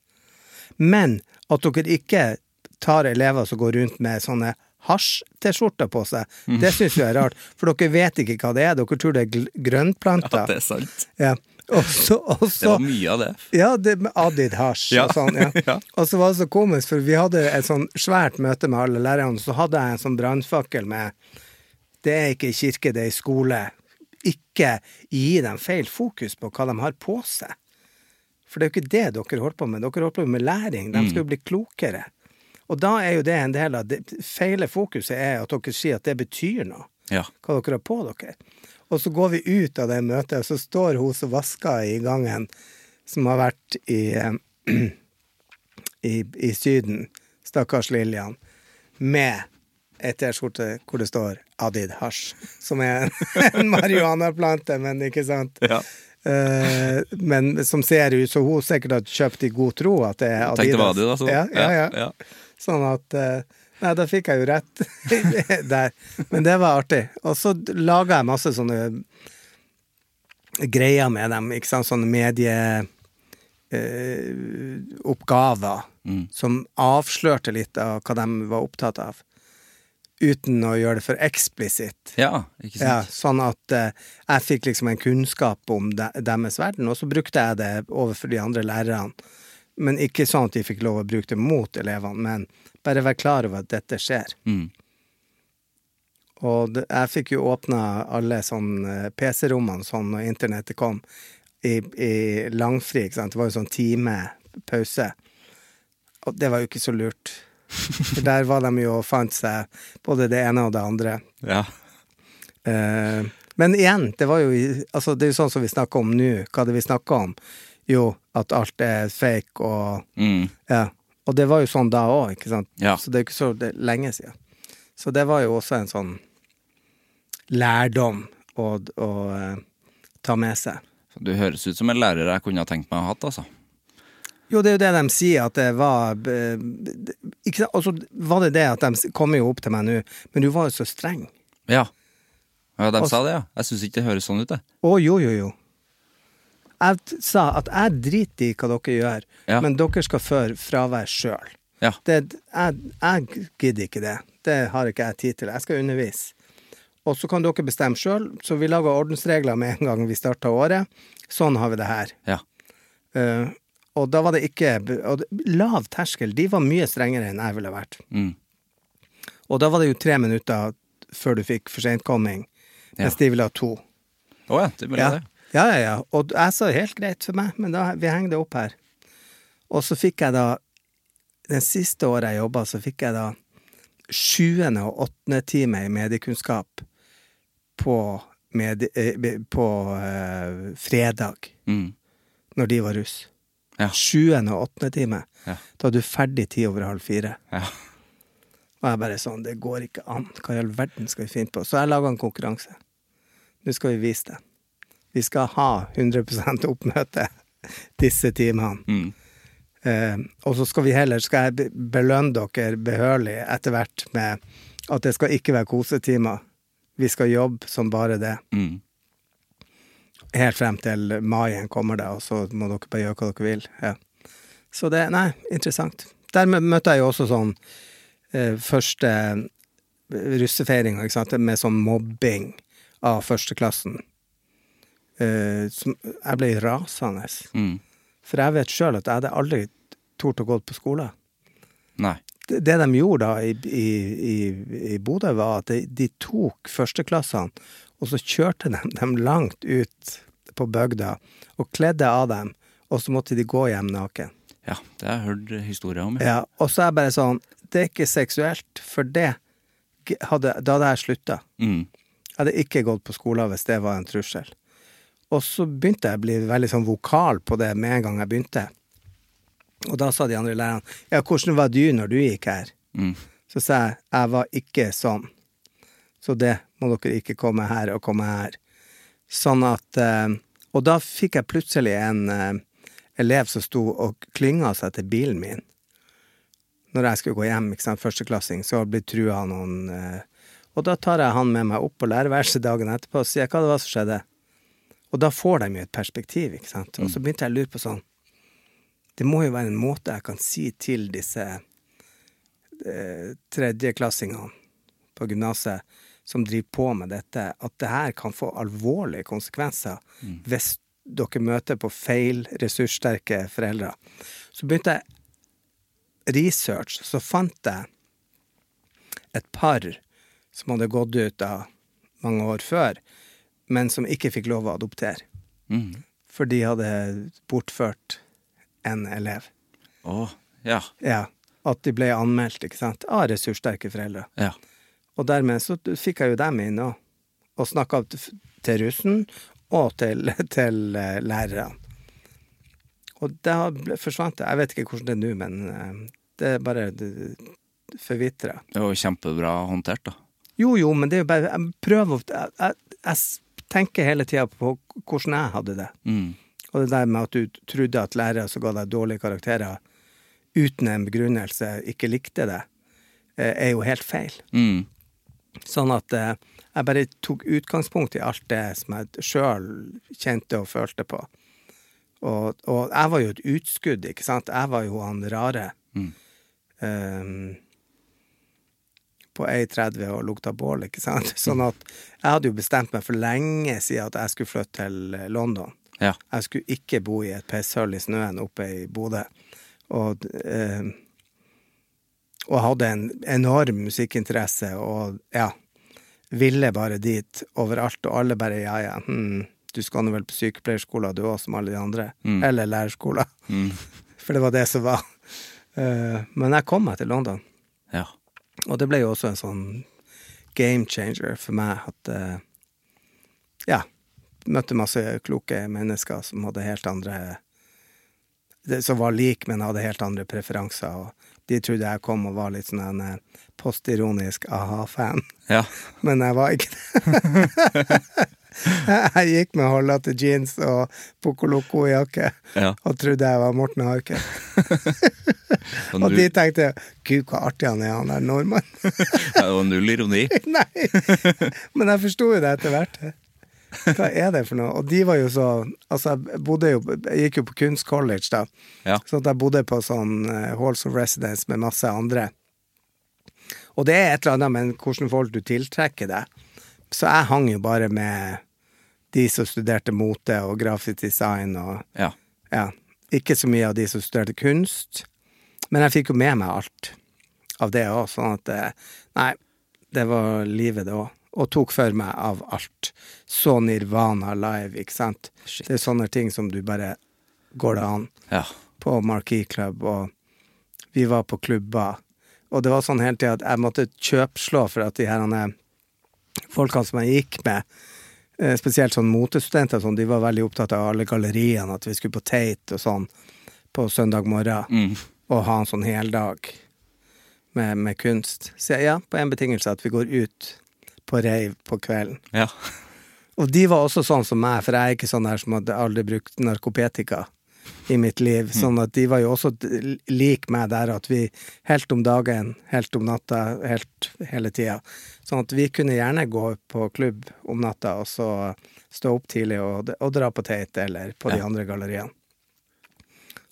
Men at dere ikke tar elever som går rundt med sånne hasj-T-skjorter på seg, Mm. det syns jeg er rart. For dere vet ikke hva det er. Dere tror det er grønnplanter. Ja, det er sant. Ja. Også, også, Det var mye av det. ja, det med Adid Hasj Ja. og sånn. Ja. <laughs> Ja. Og så var det så komisk, for vi hadde et sånn svært møte med alle lærerne, så hadde jeg en sånn brannfakkel med Det er ikke kirke, det er skole. Ikke gi dem feil fokus på hva de har på seg. For det er jo ikke det dere holder på med. Dere holder på med læring. De skal jo bli klokere. Og da er jo det en del av det feile fokuset er at dere sier at det betyr noe Ja. hva dere har på dere. Og så går vi ut av det møtet, og så står hun som vasker i gangen, som har vært i, eh, <clears throat> i, i Syden, stakkars Lillian, med ei T-skjorte hvor det står Adid Hasj, som er <laughs> en, marihuanaplante, men ikke sant? Ja. Uh, men som ser ut Så hun sikkert har kjøpt i god tro at det er Adidas. Tenkte det da. Ja, ja, ja. ja. Sånn at uh, Nei, da fikk jeg jo rett <laughs> der. Men det var artig. Og så laga jeg masse sånne greier med dem, ikke sant, sånne medieoppgaver Mm. som avslørte litt av hva de var opptatt av. uten å gjøre det for eksplisitt. Ja, ikke sant? Ja, sånn at uh, jeg fikk liksom en kunnskap om de, deres verden, og så brukte jeg det overfor de andre lærerne. Men ikke sånn at de fikk lov å bruke det mot elevene, men bare være klar over at dette skjer. Mm. Og det, jeg fikk jo åpna alle sånn eh, PC-rommene sånn når internettet kom, i, i langfri, ikke sant. Det var jo sånn time pause. Og det var jo ikke så lurt. For der var de jo og fant seg både det ene og det andre. Ja. Eh, men igjen, det var jo Altså, det er jo sånn som vi snakker om nå. Hva er det vi snakker om? Jo, at alt er fake og Mm. Ja. Og det var jo sånn da òg, ikke sant? Ja. Så det er jo ikke så lenge siden. Så det var jo også en sånn lærdom å, å uh, ta med seg. Du høres ut som en lærer jeg kunne ha tenkt meg å ha hatt, altså. Jo, det er jo det de sier, at det var eh, ikke? Og så var det det at de kommer jo opp til meg nå, men du var jo så streng. Ja. Ja, de Og- sa det, ja. Jeg syns ikke det høres sånn ut, det. Å, jo, jo, jo. Jeg sa at jeg driter i hva dere gjør, Ja. men dere skal føre fravær sjøl. Ja. Det, jeg, jeg gidder ikke det. Det har ikke jeg tid til. Jeg skal undervise. Og så kan dere bestemme sjøl. Så vi laga ordensregler med en gang vi starta året. Sånn har vi det her. Ja. Eh, og da var det ikke og Lav terskel. De var mye strengere enn jeg ville vært. Mm. Og da var det jo tre minutter før du fikk forsentkomming, Ja. mens de ville ha to. Å ja, det ble Ja. det. ja, ja, ja. Og jeg sa helt greit for meg, men da, vi henger det opp her. Og så fikk jeg da Den siste året jeg jobba, så fikk jeg da sjuende og åttende time i mediekunnskap på, medie, eh, på uh, fredag, Mm. når de var russ. Ja. Sjuende og åttende time. Ja. Da er du ferdig ti over halv fire. Ja. Og jeg bare sånn, det går ikke an. Hva i all verden skal vi finne på? Så jeg laga en konkurranse. Nå skal vi vise det. Vi skal ha 100% oppmøte disse timene. Mm. Eh, og så skal vi heller skal jeg belønne dere behørig etter hvert med at det skal ikke være kosetimer. Vi skal jobbe som bare det. Mm. Helt frem til maien kommer det, og så må dere bare gjøre hva dere vil. Ja. Så det, nei, interessant. Der møtte jeg jo også sånn eh, første russefeiringa, ikke sant, med sånn mobbing av førsteklassen. Eh, som, jeg ble rasende. Mm. For jeg vet sjøl at jeg hadde aldri tort å gå på skole. Nei. Det, det de gjorde da i, i, i, i Bodø, var at de, de tok førsteklassene, og så kjørte de dem langt ut på bygda og kledde av dem, og så måtte de gå hjem naken. Ja, det har jeg hørt historier om. Ja, og så er jeg bare sånn Det er ikke seksuelt, for det hadde, Da hadde jeg slutta. Mm. Jeg hadde ikke gått på skolen hvis det var en trussel. Og så begynte jeg å bli veldig sånn vokal på det med en gang jeg begynte. Og da sa de andre lærerne ja, hvordan var du når du gikk her? Mm. Så sa jeg jeg var ikke sånn. Så det må dere ikke komme her og komme her. Sånn at eh, Og da fikk jeg plutselig en eh, elev som sto og klynga seg til bilen min. Når jeg skulle gå hjem, ikke sant, førsteklassing, så ble trua noen eh, Og da tar jeg han med meg opp på lærerværelset dagen etterpå og sier hva det var som skjedde. Og da får de jo et perspektiv, ikke sant. Og så begynte jeg å lure på sånn Det må jo være en måte jeg kan si til disse eh, tredjeklassingene på gymnaset som driver på med dette, at det her kan få alvorlige konsekvenser hvis dere møter på feil ressurssterke foreldre. Så begynte jeg research, så fant jeg et par som hadde gått ut av mange år før, men som ikke fikk lov å adoptere. Mm. For de hadde bortført en elev. Å, ja. Ja, At de ble anmeldt ikke sant, av ressurssterke foreldre. Ja. Og dermed så fikk jeg jo dem inn og, og snakka til russen og til, <laughs> til eh, lærerne. Og det forsvant det. Jeg vet ikke hvordan det er nå, men eh, det er bare forvitra. Det var kjempebra håndtert, da. Jo, jo, men det er jo bare Jeg prøver å jeg, jeg, jeg tenker hele tida på hvordan jeg hadde det. Mm. Og det der med at du trodde at lærere som ga deg dårlige karakterer uten en begrunnelse, ikke likte det, eh, er jo helt feil. Mm. Sånn at eh, jeg bare tok utgangspunkt i alt det som jeg sjøl kjente og følte på. Og, og jeg var jo et utskudd, ikke sant. Jeg var jo han rare. Mm. Um, på på 1,30 og lukta bål, ikke sant. <laughs> Sånn at jeg hadde jo bestemt meg for lenge siden at jeg skulle flytte til eh, London. Ja. Jeg skulle ikke bo i et pisshull i snøen oppe i Bodø. Og, eh, og hadde en enorm musikkinteresse og ja, ville bare dit overalt. Og alle bare ja, ja, hm, du skal nå vel på sykepleierskolen du òg, som alle de andre. Eller lærerskolen. <laughs> For det var det som var. Uh, men jeg kom meg til London. Ja. Og det ble jo også en sånn game changer for meg at uh, Ja. Møtte masse kloke mennesker som hadde helt andre Som var like, men hadde helt andre preferanser. Og de trodde jeg kom og var litt sånn en eh, postironisk a-ha-fan. Ja. <laughs> Men jeg var ikke det. <laughs> jeg gikk med hullete jeans og Poco-Loco-jakke Ja. og trodde jeg var Morten Harket. <laughs> Og de tenkte gud, hvor artig han er, han der nordmannen. det var null ironi. Nei! Men jeg forsto jo det etter hvert. <laughs> Hva er det for noe? Og de var jo så Altså, jeg bodde jo Jeg gikk jo på kunstcollege, da. Ja. Så jeg bodde på sånn eh, halls of residence med masse andre. Og det er et eller annet med hvordan folk du tiltrekker deg. Så jeg hang jo bare med de som studerte mote og grafisk design og Ja. ja, ikke så mye av de som studerte kunst, men jeg fikk jo med meg alt av det òg, sånn at eh, Nei, det var livet, det òg. Og tok for meg av alt. Så Nirvana live, ikke sant. Shit. Det er sånne ting som du bare går det an Ja. på Marquee Club, og vi var på klubber. Og det var sånn hele tida at jeg måtte kjøpslå for at de her folkene som jeg gikk med, eh, spesielt sånn motestudenter, sånn, de var veldig opptatt av alle galleriene, at vi skulle på Tate og sånn på søndag morgen, Mm. og ha en sånn heldag med, med kunst. Så ja, på en betingelse at vi går ut på reiv på kvelden. ja. Og de var også sånn som meg, for jeg er ikke sånn her som hadde aldri brukt narkopetika i mitt liv. Sånn at de var jo også lik meg der at vi helt om dagen, helt om natta, helt hele tida. Sånn at vi kunne gjerne gå på klubb om natta og så stå opp tidlig og, og dra på Tate eller på de Ja. andre galleriene.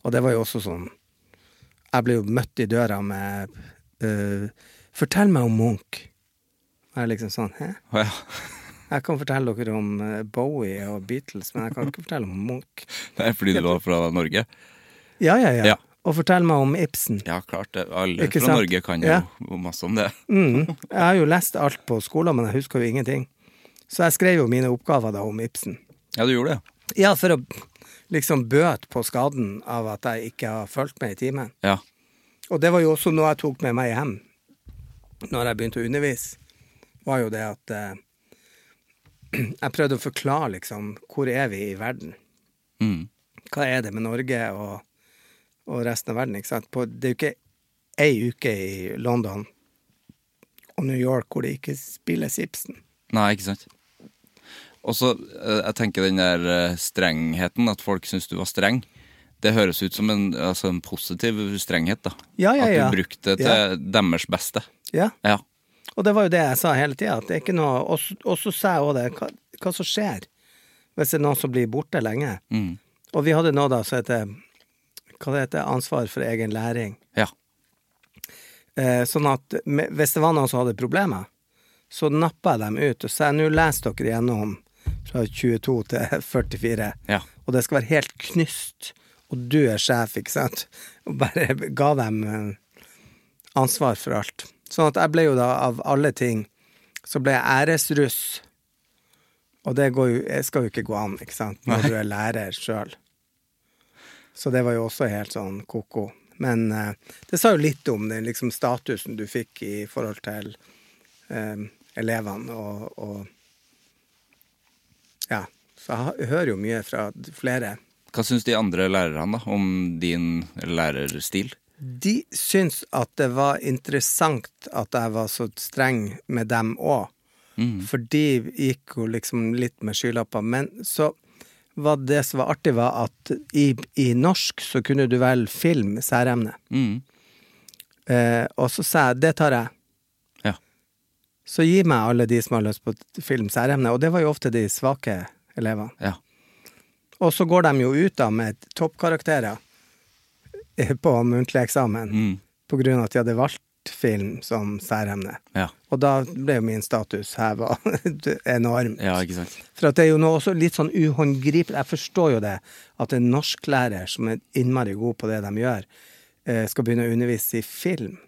Og det var jo også sånn Jeg ble jo møtt i døra med uh, 'Fortell meg om Munch'. Jeg er liksom sånn 'hæ'? Oh, ja. Jeg kan fortelle dere om eh, Bowie og Beatles, men jeg kan ikke fortelle om Munch. Det er fordi du var fra Norge. Ja, ja, ja. Ja. Og fortell meg om Ibsen. Ja, klart det. Alle Ikke fra sant? Norge kan jo Ja. masse om det. Mm. <laughs> Jeg har jo lest alt på skolen, men jeg husker jo ingenting. Så jeg skrev jo mine oppgaver da om Ibsen. Ja, du gjorde det. Ja, for å liksom bøte på skaden av at jeg ikke har fulgt med i timen. Ja. Og det var jo også noe jeg tok med meg hjem når jeg begynte å undervise, var jo det at eh, <clears throat> jeg prøvde å forklare liksom hvor er vi i verden. Mm. Hva er det med Norge og, og resten av verden? Ikke sant? På, det er jo ikke ei uke i London og New York hvor det ikke spilles Ibsen. Nei, ikke sant. Og så, eh, jeg tenker den der eh, strengheten, at folk syns du var streng. Det høres ut som en, altså en positiv strenghet, da. Ja, ja, ja. At du brukte det til deres beste. Ja, Ja. Og det var jo det jeg sa hele tida. Det er ikke noe Og så- sa jeg òg det, hva, hva som skjer hvis det er noen som blir borte lenge. Mm. Og vi hadde noe da som heter hva det heter, ansvar for egen læring. Ja. Eh, sånn at hvis det var noen som hadde problemer, så nappa jeg dem ut og sa nå leser dere gjennom fra 22 til <laughs> 44, Ja. og det skal være helt knyst, og du er sjef, ikke sant? Og bare ga dem eh, ansvar for alt. Sånn at jeg ble jo da, av alle ting, så ble jeg æresruss. Og det går jo, skal jo ikke gå an, ikke sant, når du er lærer sjøl. Så det var jo også helt sånn ko-ko. Men eh, det sa jo litt om den liksom, statusen du fikk i forhold til eh, elevene og, og Ja. Så jeg hører jo mye fra flere. Hva syns de andre lærerne da, om din lærerstil? De syns at det var interessant at jeg var så streng med dem òg. For de gikk jo liksom litt med skylapper. Men så var det som var artig, var at i, i norsk så kunne du velge film særemne. Mm. Eh, og så sa jeg det tar jeg. Ja. Så gi meg alle de som har lyst på film særemne. Og det var jo ofte de svake elevene. Ja. Og så går de jo ut da med toppkarakterer <laughs> på muntlig eksamen Mm. på grunn av at de hadde valgt film som særemne. Ja. Og da ble jo min status heva <laughs> enormt. ja, ikke sant. For at det er jo noe også litt sånn uhåndgripelig. Jeg forstår jo det, at en norsklærer som er innmari god på det de gjør, eh, skal begynne å undervise i film.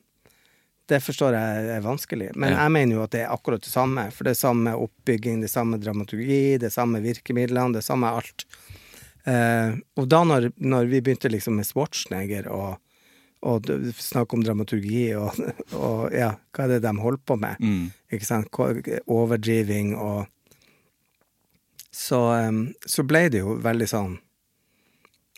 Det forstår jeg er vanskelig. Men Ja. jeg mener jo at det er akkurat det samme. For det er samme oppbygging, det er samme dramaturgi, det er samme virkemidlene, det er samme alt. Eh, og da når, når vi begynte liksom med Schwarzenegger og, og snakke om dramaturgi og, <laughs> og ja, hva er det de holder på med? Mm. Ikke sant? Overdriving og så, så ble det jo veldig sånn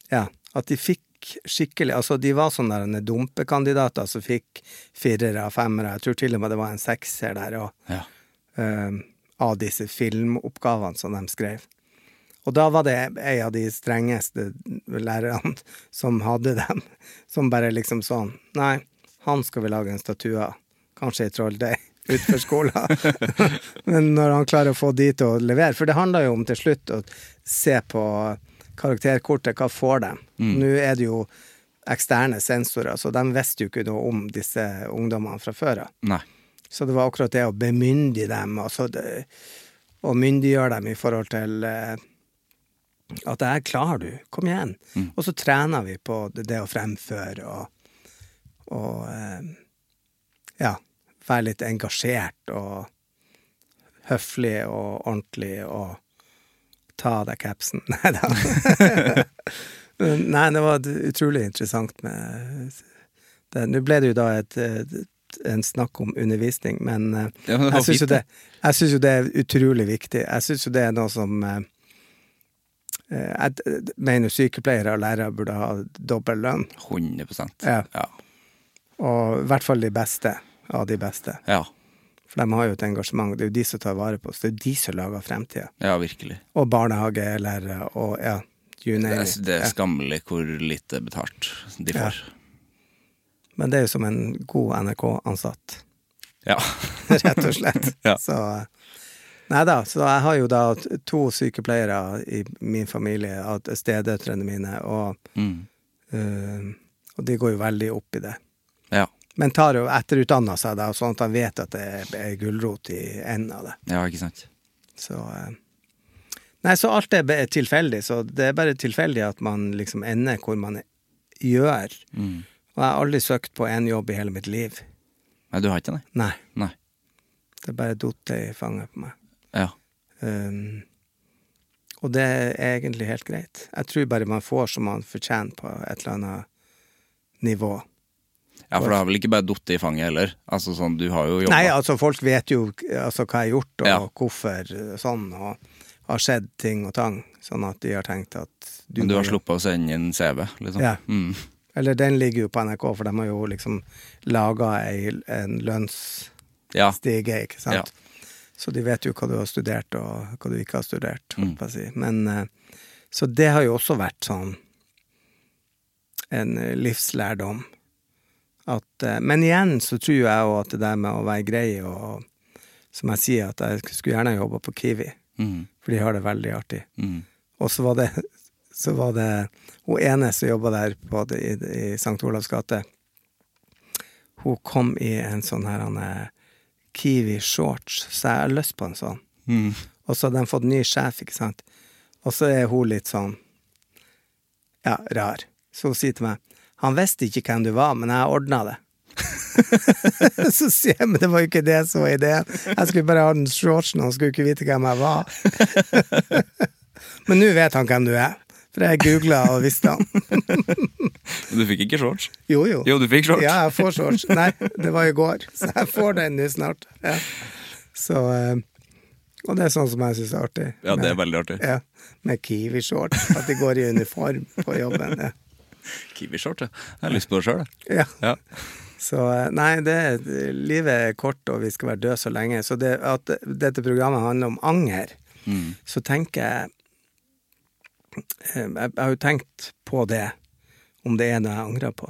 Ja, at de fikk skikkelig Altså, de var sånne dumpekandidater som fikk firere og femmere. Jeg tror til og med det var en sekser der òg, Ja. av disse filmoppgavene som de skrev. Og da var det ei av de strengeste lærerne <laughs> som hadde dem, som bare liksom sånn Nei, han skal vi lage en statue av. Kanskje ei trolldeig <laughs> utenfor skolen. <laughs> Men når han klarer å få de til å levere For det handler jo om til slutt å se på karakterkortet, hva får de? Nå er det jo eksterne sensorer, så de visste jo ikke noe om disse ungdommene fra før av. Så det var akkurat det å bemyndige dem, altså det, og myndiggjøre dem i forhold til eh, at det her klarer du, kom igjen. Og så trener vi på det, å fremføre og, og eh, ja, være litt engasjert og høflig og ordentlig og ta av deg capsen. <laughs> Nei da. <laughs> Nei, det var utrolig interessant med det. Nå ble det jo da et, en snakk om undervisning, men, eh, Ja, men jeg syns jo, jo det er utrolig viktig. Jeg syns jo det er noe som eh, Jeg mener sykepleiere og lærere burde ha dobbel lønn. 100 Ja. Ja. Og i hvert fall de beste av de beste. ja. For de har jo et engasjement. Det er jo de som tar vare på oss. Det er jo de som lager fremtida. Ja, virkelig. Og barnehagelærere og ja, you name it. det er skammelig hvor lite betalt de Ja. Men det er jo som en god NRK-ansatt. Ja. <laughs> rett og slett. Ja. Så Nei da, så jeg har jo da to sykepleiere i min familie, stedøtrene mine, og, Mm. uh, og de går jo veldig opp i det. ja. Men tar jo etterutdanna seg, da, sånn at han vet at det er gulrot i enden av det. Ja, ikke sant. Så uh, Nei, så alt er tilfeldig, så det er bare tilfeldig at man liksom ender hvor man gjør. Mm. Og jeg har aldri søkt på én jobb i hele mitt liv. Nei, du har ikke det? Nei. Nei. Det er bare datt i fanget på meg. Ja. Um, og det er egentlig helt greit. Jeg tror bare man får som man fortjener på et eller annet nivå. ja, for det har vel ikke bare datt i fanget heller? Altså sånn, du har jo jobba Nei, altså folk vet jo altså, hva jeg har gjort, og Ja. hvorfor sånn, og har skjedd ting og tang, sånn at de har tenkt at du Men du har sluppet å sende inn CV, liksom? Ja. Mm. Eller den ligger jo på NRK, for de har jo liksom laga en lønnsstige, Ja. ikke sant? Ja. Så de vet jo hva du har studert, og hva du ikke har studert, Mm. si. Men eh, Så det har jo også vært sånn en eh, livslærdom. At, eh, men igjen så tror jeg jo at det der med å være grei og Som jeg sier, at jeg skulle gjerne jobba på Kiwi, Mm. for de har det veldig artig. Mm. Og så var det, <laughs> så var det hun ene som jobba der på i, i St. Olavs gate. Hun kom i en sånn her han, eh, Kiwi shorts, så jeg har lyst på en sånn. Mm. Og så har de fått ny sjef, ikke sant. Og så er hun litt sånn ja, rar. Så hun sier til meg han visste ikke hvem du var, men jeg ordna det. <laughs> så sier jeg, men det var jo ikke det som var ideen. Jeg skulle bare ha den shortsen, han skulle ikke vite hvem jeg var. <laughs> men nå vet han hvem du er, for jeg googla og visste han. <laughs> Men du fikk ikke shorts? Jo, jo. Jo, du fikk shorts. Ja, jeg får shorts. Nei, det var i går, så jeg får den nå snart. Ja. Så eh, Og det er sånn som jeg syns er artig. Ja, det er veldig artig. Ja, med Kiwi-shorts. At de går i uniform på jobben. Ja. <laughs> Kiwi-shorts, ja. Jeg har lyst på det sjøl, jeg. ja. Ja. Så eh, nei, det, livet er kort, og vi skal være døde så lenge. Så det, at dette programmet handler om anger, Mm. så tenker jeg Jeg jeg har jo tenkt på det, om det er noe jeg angrer på.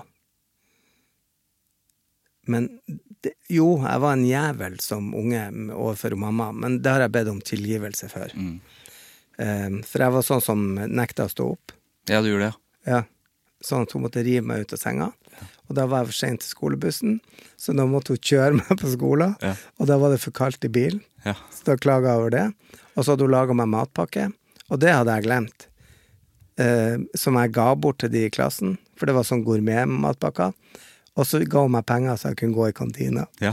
Men det, jo, jeg var en jævel som unge overfor mamma, men det har jeg bedt om tilgivelse for. Mm. Um, For jeg var sånn som nekta å stå opp. Ja, du gjorde det, Ja. Sånn at hun måtte rive meg ut av senga. ja. Og da var jeg for sein til skolebussen, så da måtte hun kjøre <laughs> meg på skolen. Ja. Og da var det for kaldt i bilen, Ja. så da klaga jeg over det. Og så hadde hun laga meg matpakke, og det hadde jeg glemt. Eh, som jeg ga bort til de i klassen, for det var sånn gourmetmatpakker. Og så ga hun meg penger så jeg kunne gå i kantina. <laughs> Ja.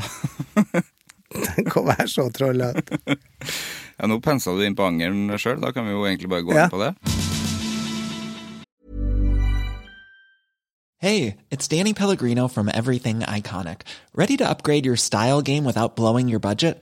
Tenk å være så trollete. <laughs> ja, nå pensa du inn på angeren sjøl. Da kan vi jo egentlig bare gå Ja. inn på det. Hey, it's Danny Pellegrino from Everything Iconic. Ready to upgrade your style game without blowing your budget?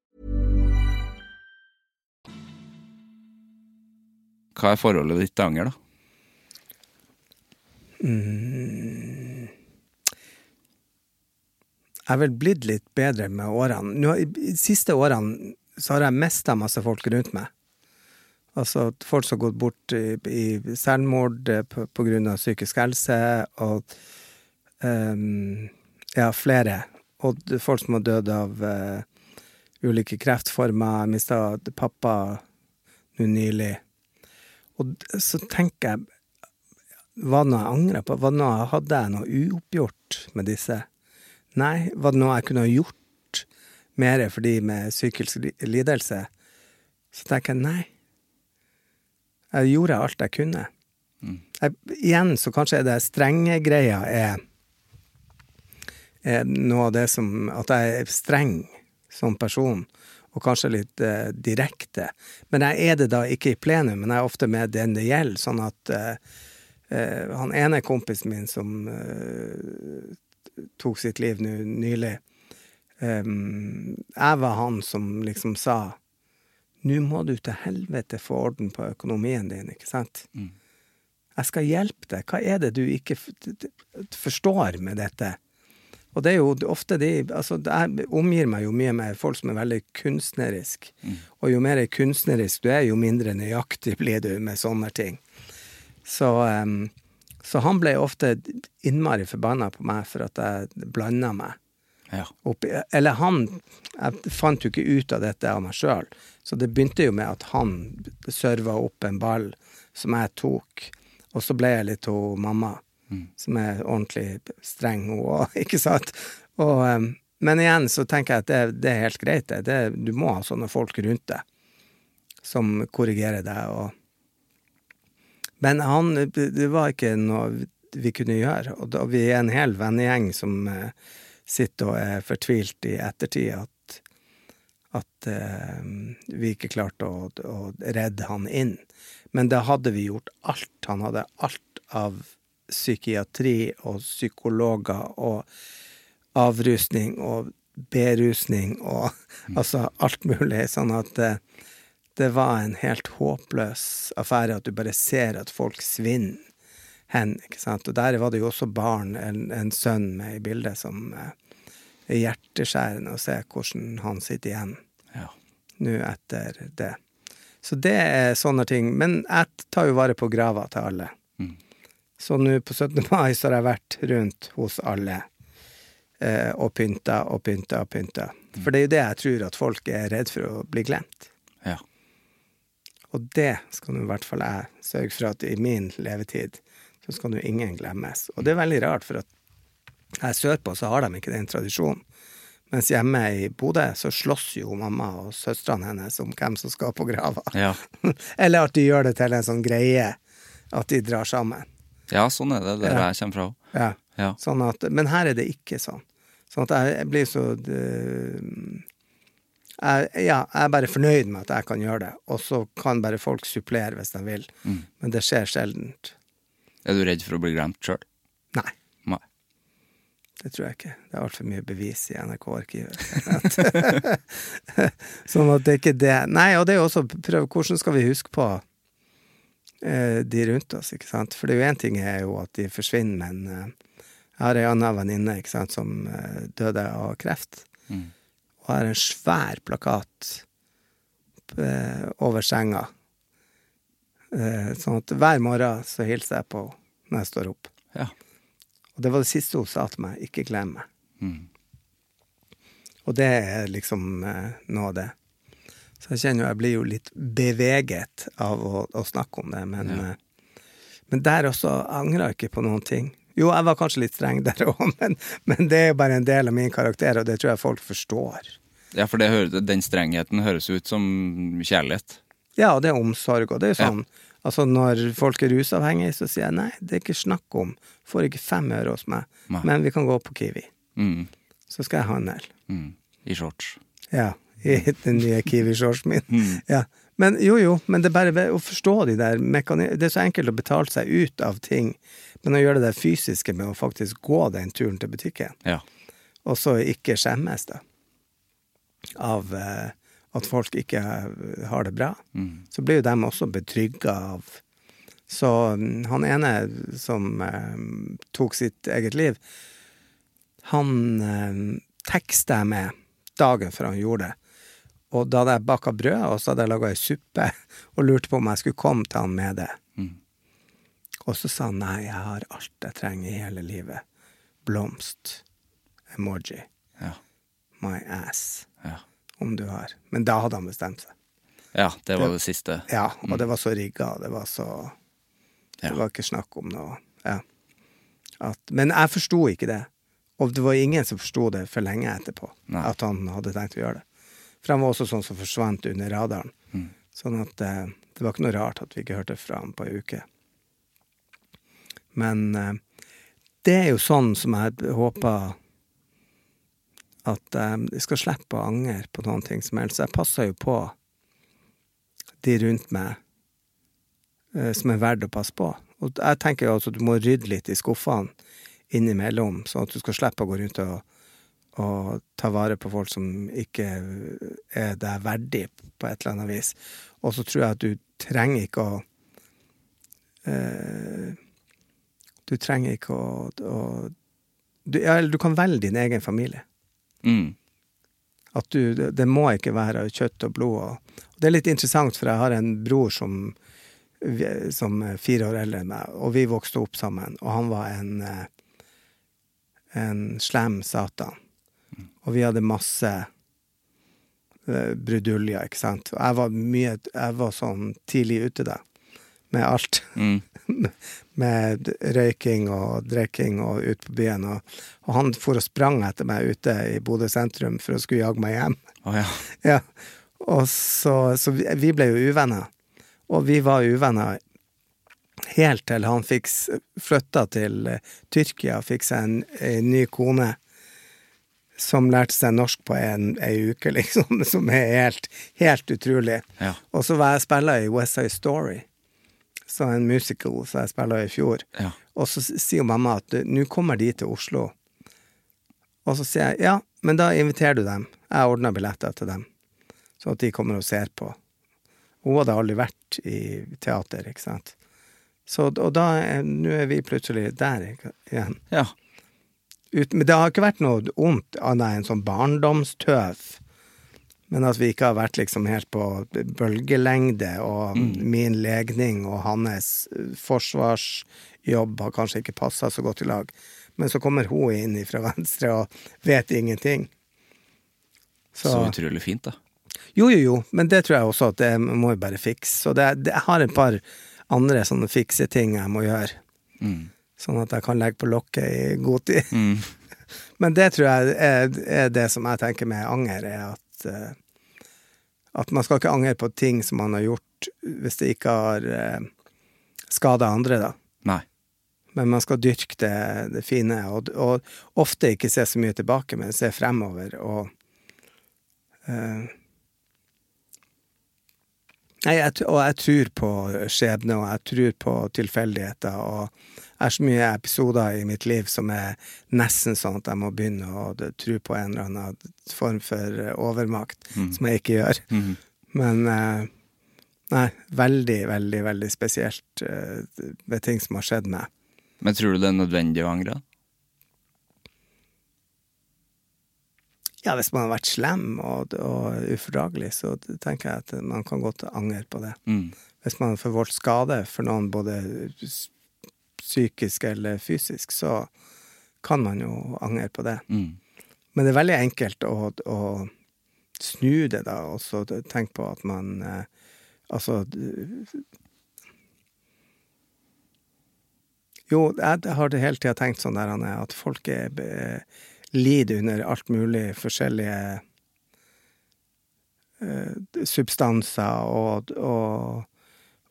Hva er forholdet ditt til anger, da? Jeg er vel blitt litt bedre med årene. Nå, de siste årene så har jeg mista masse folk rundt meg. Altså folk som har gått bort i, i selvmord eh, på, på grunn av psykisk helse, og um, ja, flere. Og folk som har dødd av uh, ulike kreftformer. Jeg mista pappa nå nylig. Og så tenker jeg Var det noe jeg angrer på? Var det noe, hadde jeg noe uoppgjort med disse? Nei. Var det noe jeg kunne ha gjort mer for de med psykisk lidelse? Så tenker jeg nei. Jeg gjorde alt jeg kunne. Jeg, igjen så kanskje det strenge greia er, er noe av det som At jeg er streng som person, og kanskje litt eh, direkte. Men jeg er det da ikke i plenum, men jeg er ofte med den det gjelder, sånn at eh, eh, han ene kompisen min som eh, tok sitt liv nå nylig. Um, jeg var han som liksom sa Nå må du til helvete få orden på økonomien din, ikke sant? Jeg skal hjelpe deg. Hva er det du ikke forstår med dette? Og det er jo ofte de Altså, jeg omgir meg jo mye med folk som er veldig kunstnerisk. Og jo mer kunstnerisk du er, jo mindre nøyaktig blir du med sånne ting. Så, um, så han ble ofte innmari forbanna på meg for at jeg blanda meg. Ja. Opp, eller han Jeg fant jo ikke ut av dette av meg sjøl. Så det begynte jo med at han serva opp en ball som jeg tok. Og så ble jeg litt hun mamma, som er ordentlig streng, hun òg, <laughs> ikke sant? Og, men igjen så tenker jeg at det, det er helt greit, det. det. Du må ha sånne folk rundt deg som korrigerer deg. og men han, det var ikke noe vi kunne gjøre. Og da, vi er en hel vennegjeng som eh, sitter og er fortvilt i ettertid at, at uh, vi ikke klarte å, å redde han inn. Men da hadde vi gjort alt. Han hadde alt av psykiatri og psykologer og avrusning og berusning og altså alt mulig. Sånn at det, det var en helt håpløs affære at du bare ser at folk svinner hen. ikke sant? Og der var det jo også barn, en, en sønn med i bildet, som eh, er hjerteskjærende å se hvordan han sitter igjen Ja. nå etter det. Så det er sånne ting. Men jeg tar jo vare på grava til alle. Så nå på 17. mai så har jeg vært rundt hos alle eh, og pynta og pynta og pynta. For det er jo det jeg tror at folk er redd for å bli glemt. Ja. Og det skal nå i hvert fall jeg sørge for at i min levetid så skal nå ingen glemmes. Og det er veldig rart, for at her sørpå så har de ikke den tradisjonen. Mens hjemme i Bodø så slåss jo mamma og søstrene hennes om hvem som skal på grava. Ja. <laughs> Eller at de gjør det til en sånn greie at de drar sammen. Ja, sånn er det der Ja. jeg kommer fra òg. Ja. Ja. Sånn at, men her er det ikke sånn. Sånn at jeg, blir så jeg, Ja, jeg er bare fornøyd med at jeg kan gjøre det, og så kan bare folk supplere hvis de vil. Mm. Men det skjer sjeldent. Er du redd for å bli glemt sjøl? Nei. Nei. Det tror jeg ikke. Det er altfor mye bevis i NRK-arkivet. <laughs> sånn at det er ikke det. Nei, og det er jo også prøv, hvordan skal vi huske på de rundt oss, ikke sant? For det er jo én ting er jo at de forsvinner, men eh, jeg har ei anna venninne ikke sant, som eh, døde av kreft. Mm. Og har en svær plakat eh, over senga. Eh, sånn at hver morgen så hilser jeg på henne når jeg står opp. Ja. Og det var det siste hun sa til meg. Ikke glem meg. Mm. Og det er liksom eh, noe av det. Så jeg kjenner jo jeg blir jo litt beveget av å, å snakke om det, men, Ja. eh, men der også angrer jeg ikke på noen ting. Jo, jeg var kanskje litt streng der òg, <laughs> men, men det er jo bare en del av min karakter, og det tror jeg folk forstår. Ja, for det den strengheten høres ut som kjærlighet. Ja, og det er omsorg, og det er jo sånn Altså, når folk er rusavhengige, så sier jeg nei, det er ikke snakk om. Får ikke fem øre hos meg, Nei. men vi kan gå på Kiwi. Mm. Så skal jeg ha handle. Mm. I shorts. Ja, i <laughs> den nye Kiwi-shortsen min. Mm. Ja. Men jo, jo, men det er bare å forstå de der mekanismene Det er så enkelt å betale seg ut av ting, men å gjøre det der fysiske med å faktisk gå den turen til butikken, Ja. og så ikke skjemmes, da, av eh, at folk ikke har det bra, Mm. så blir jo dem også betrygga av Så mm, han ene som eh, tok sitt eget liv, han eh, teksta jeg med dagen før han gjorde det. Og da hadde jeg baka brød, og så hadde jeg laga ei suppe, og lurte på om jeg skulle komme til han med det. Mm. Og så sa han nei, jeg har alt jeg trenger i hele livet. Blomst. Emoji. Ja. My ass. Ja. Om du har. Men da hadde han bestemt seg. ja, det var Det- det siste. Ja, og det var så rigga, det var så Ja. Det var ikke snakk om noe ja. At, Men jeg forsto ikke det. Og det var ingen som forsto det for lenge etterpå, Nei. at han hadde tenkt å gjøre det. For han var også sånn som forsvant under radaren. Mm. Sånn at eh, det var ikke noe rart at vi ikke hørte fra ham på ei uke. Men eh, det er jo sånn som jeg håper at eh, jeg skal slippe å angre på noen ting som helst. Jeg passer jo på de rundt meg eh, som er verdt å passe på. Og jeg tenker jo altså at du må rydde litt i skuffene innimellom, sånn at du skal slippe å gå rundt og, og ta vare på folk som ikke er deg verdig på et eller annet vis. Og så tror jeg at du trenger ikke å eh, Du trenger ikke å, å du, eller du kan velge din egen familie. Mm. At du, det, det må ikke være kjøtt og blod. Og, og det er litt interessant, for jeg har en bror som, som er fire år eldre enn meg, og vi vokste opp sammen, og han var en, eh, en slem satan. Og vi hadde masse brudulje, bruduljer, ikke sant. Jeg var mye Jeg var sånn tidlig ute da, med alt. Mm. <laughs> med røyking og drikking og ut på byen. Og, og han for og sprang etter meg ute i Bodø sentrum for å skulle jage meg hjem. Oh, ja. <laughs> Ja. Og så, så vi, vi ble jo uvenner. Og vi var uvenner helt til han fikk flytta til eh, Tyrkia fikk seg en, en ny kone som lærte seg norsk på en, en uke, <laughs> liksom. Som er helt, helt utrolig. Ja. Og så var jeg spiller i West Side Story, så en musical som jeg spilla i fjor. Ja. Og så sier mamma at nå kommer de til Oslo. Og så sier jeg ja, men da inviterer du dem. Jeg ordner billetter til dem, så at de kommer og ser på. Hun hadde aldri vært i teater, ikke sant. Så, og da nå er vi plutselig der igjen. ja. Ut, men det har ikke vært noe ondt annet enn sånn barndomstøv. Men at vi ikke har vært liksom helt på bølgelengde, og min legning og hans eh, forsvarsjobb har kanskje ikke passa så godt i lag. Men så kommer hun inn fra venstre og vet ingenting. Så utrolig fint, da. Jo, jo, jo, men det tror jeg også at det må vi bare fikse. Så det, det, jeg har et par andre sånne fikseting jeg må gjøre. Mm. Sånn at jeg kan legge på lokket i god tid. Mm. <laughs> Men det tror jeg er, er det som jeg tenker med anger, er at uh, at man skal ikke angre på ting som man har gjort hvis det ikke har uh, skada andre, da. Nei. Men man skal dyrke det, det fine, og, og ofte ikke se så mye tilbake, men se fremover. Og uh, Nei, jeg, og jeg tror på skjebne, og jeg tror på tilfeldigheter. Og er så mye episoder i mitt liv som er nesten sånn at jeg må begynne å tro på en eller annen form for overmakt, overmakt, som jeg ikke gjør. Men eh, nei, veldig, veldig, veldig spesielt eh, ved ting som har skjedd meg. Men tror du det er nødvendig å angre? Ja, hvis man har vært slem og, og ufordragelig, så tenker jeg at man kan godt angre på det. Mm. Hvis man har forvoldt skade for noen, både psykisk eller fysisk, så kan man jo angre på det. Mm. Men det er veldig enkelt å, å snu det, da, og så tenke på at man eh, Altså Jo, jeg har det hele tida tenkt sånn der Anne, at folk er, be- lider under alt mulig forskjellige eh, substanser og, og,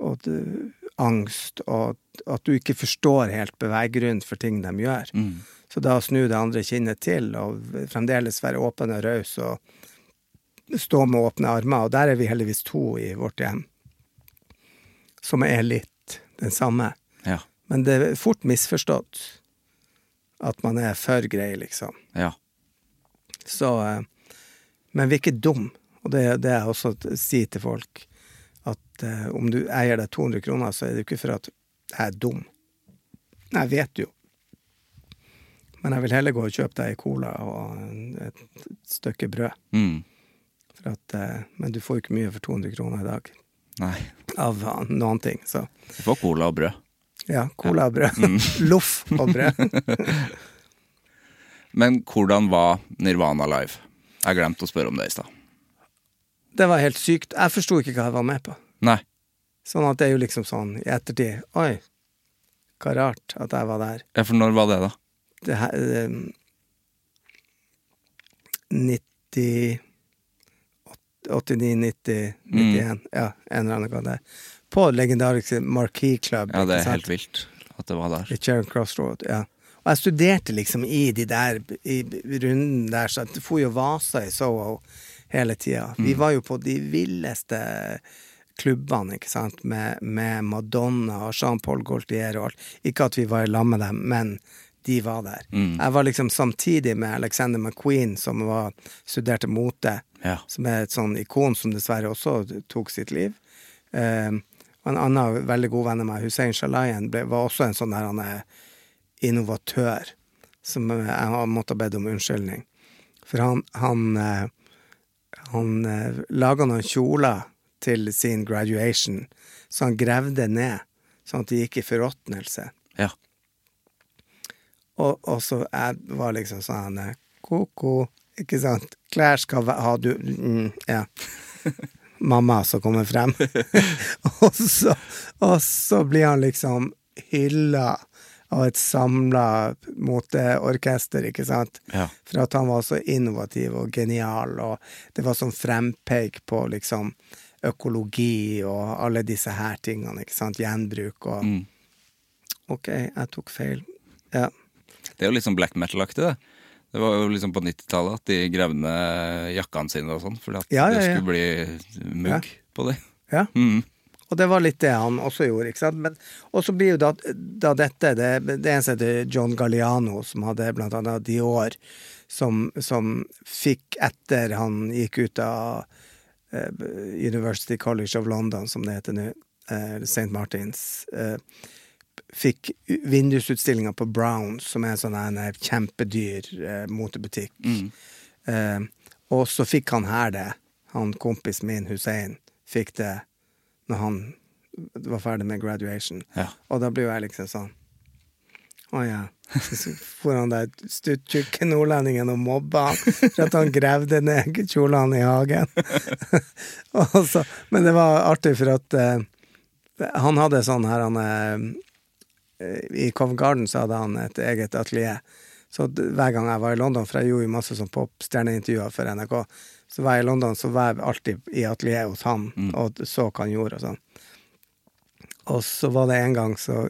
og d- angst, og at du ikke forstår helt beveggrunnen for ting de gjør. Mm. Så da snu det andre kinnet til, og fremdeles være åpen og raus og stå med åpne armer, og der er vi heldigvis to i vårt hjem, som er litt den samme. Ja. Men det er fort misforstått at man er for grei, liksom. Ja. Så eh, Men vi er ikke dum, og det er det jeg også sier til folk. At eh, om du eier deg 200 kroner, så er det jo ikke for at jeg er dum. Jeg vet jo. Men jeg vil heller gå og kjøpe deg en cola og et stykke brød. Mm. At, eh, men du får jo ikke mye for 200 kroner i dag Nei. av noen ting. Så Du får cola og brød. ja, cola og brød. <laughs> Loff og brød. <laughs> Men hvordan var Nirvana live? Jeg glemte å spørre om det i stad. Det var helt sykt. Jeg forsto ikke hva jeg var med på. Nei. Sånn at det er jo liksom sånn i ettertid Oi, hva rart at jeg var der. Ja, for når var det, da? Det her eh, 90 89, 90, 91 Ja, en eller annen gang der. På legendariske Marquee Club. Ja, det er helt vilt at det var der. I Charing Crossroad, ja. Og jeg studerte liksom i de der i runden der, så det for jo vasa i Soho hele tida. Vi var jo på de villeste klubbene, ikke sant, med, med Madonna og Jean-Paul Gaultier og alt. Ikke at vi var i lag med dem, men de var der. Jeg var liksom samtidig med Alexander McQueen, som var, studerte mote, Ja. som er et sånn ikon som dessverre også tok sitt liv. Eh, og en annen veldig god venn av meg, Hussein Shalayan, ble, var også en sånn der han er innovatør, som eh, jeg har måttet bedt om unnskyldning. For han, han, han, han eh, laga noen kjoler til sin graduation, så han gravde ned, sånn at det gikk i forråtnelse. Ja. Og, og så jeg var liksom sånn eh, Ko-ko, ikke sant? Klær skal væ- ha du mm, Ja. <laughs> Mamma som kommer frem. <laughs> <laughs> og, så, og så blir han liksom hylla av et samla moteorkester, ikke sant? Ja. For at han var så innovativ og genial, og det var sånn frempeik på liksom økologi og alle disse her tingene, ikke sant? Gjenbruk og Mm. Ok, jeg tok feil. Ja. Det er jo litt sånn black metal-aktig, det. Det var jo liksom på 90-tallet at de gravde ned jakkene sine og sånn, fordi at Ja, ja, det skulle bli mugg på dem. Ja. Mm. Og det var litt det han også gjorde, ikke sant. Men, og så blir jo da, da dette det, det eneste heter John Galliano, som hadde blant annet Dior, som, som fikk etter han gikk ut av University College of London, som det heter nå, eh, St. Martins, eh, fikk vindusutstillinga på Browns, som er en sånn en kjempedyr eh, motebutikk. Eh, og så fikk han her det. Han kompisen min, Hussein, fikk det når han var ferdig med graduation. Ja. Og da blir jo jeg liksom sånn Å ja. <laughs> Så får han der stuttjukke nordlendingen og mobba han for at han gravde ned kjolene i hagen. <laughs> så, men det var artig, for at uh, han hadde sånn her han uh, I Covent Garden så hadde han et eget atelier. Så hver gang jeg var i London, for jeg gjorde jo masse sånn popstjerneintervjuer for NRK, så var jeg i London, så var jeg alltid i atelieret hos han og så hva han gjorde og sånn. Og så var det en gang så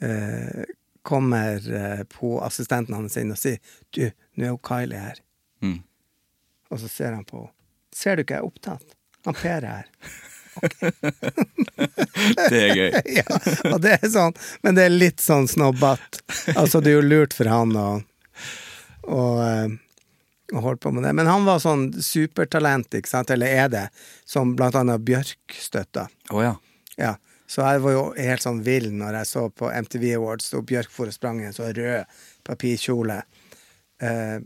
eh, kommer eh, på assistenten hans inn og sier Du, nå er jo Kylie her. Mm. Og så ser han på Ser du ikke jeg er opptatt? Han Per er her. <laughs> Det er gøy. <laughs> ja, og det er sånn, men det er litt sånn snobbete. Altså, det er jo lurt for han å, å, eh, å holde på med det. Men han var sånn supertalent, ikke sant, eller er det, som blant annet Bjørk støtta. Oh, ja. Ja. Så jeg var jo helt sånn vill når jeg så på MTV Awards og Bjørk for og sprang i en sånn rød papirkjole eh,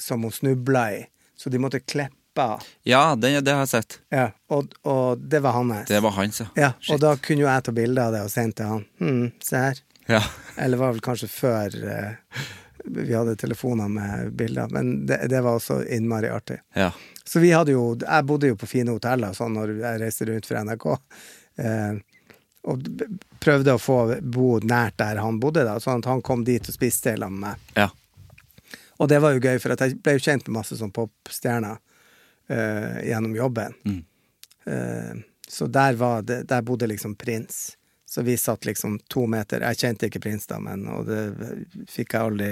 som hun snubla i. Så de måtte klippe. Ja, det, det har jeg sett. Ja, og, og det var hans. Det var hans, ja. Ja, og da kunne jo jeg ta bilde av det og sende til han. Hm, se her. Ja. Eller var vel kanskje før eh, vi hadde telefoner med bilder. Men det, det var også innmari artig. ja. Så vi hadde jo Jeg bodde jo på fine hoteller sånn når jeg reiste rundt for NRK. Eh, og prøvde å få bo nært der han bodde, da, sånn at han kom dit og spiste sammen med meg. Ja. Og det var jo gøy, for jeg ble jo kjent med masse sånn popstjerner uh, gjennom jobben. Mm. Uh, så der, var det, der bodde liksom prins. Så vi satt liksom to meter Jeg kjente ikke prins da, men, og det fikk jeg aldri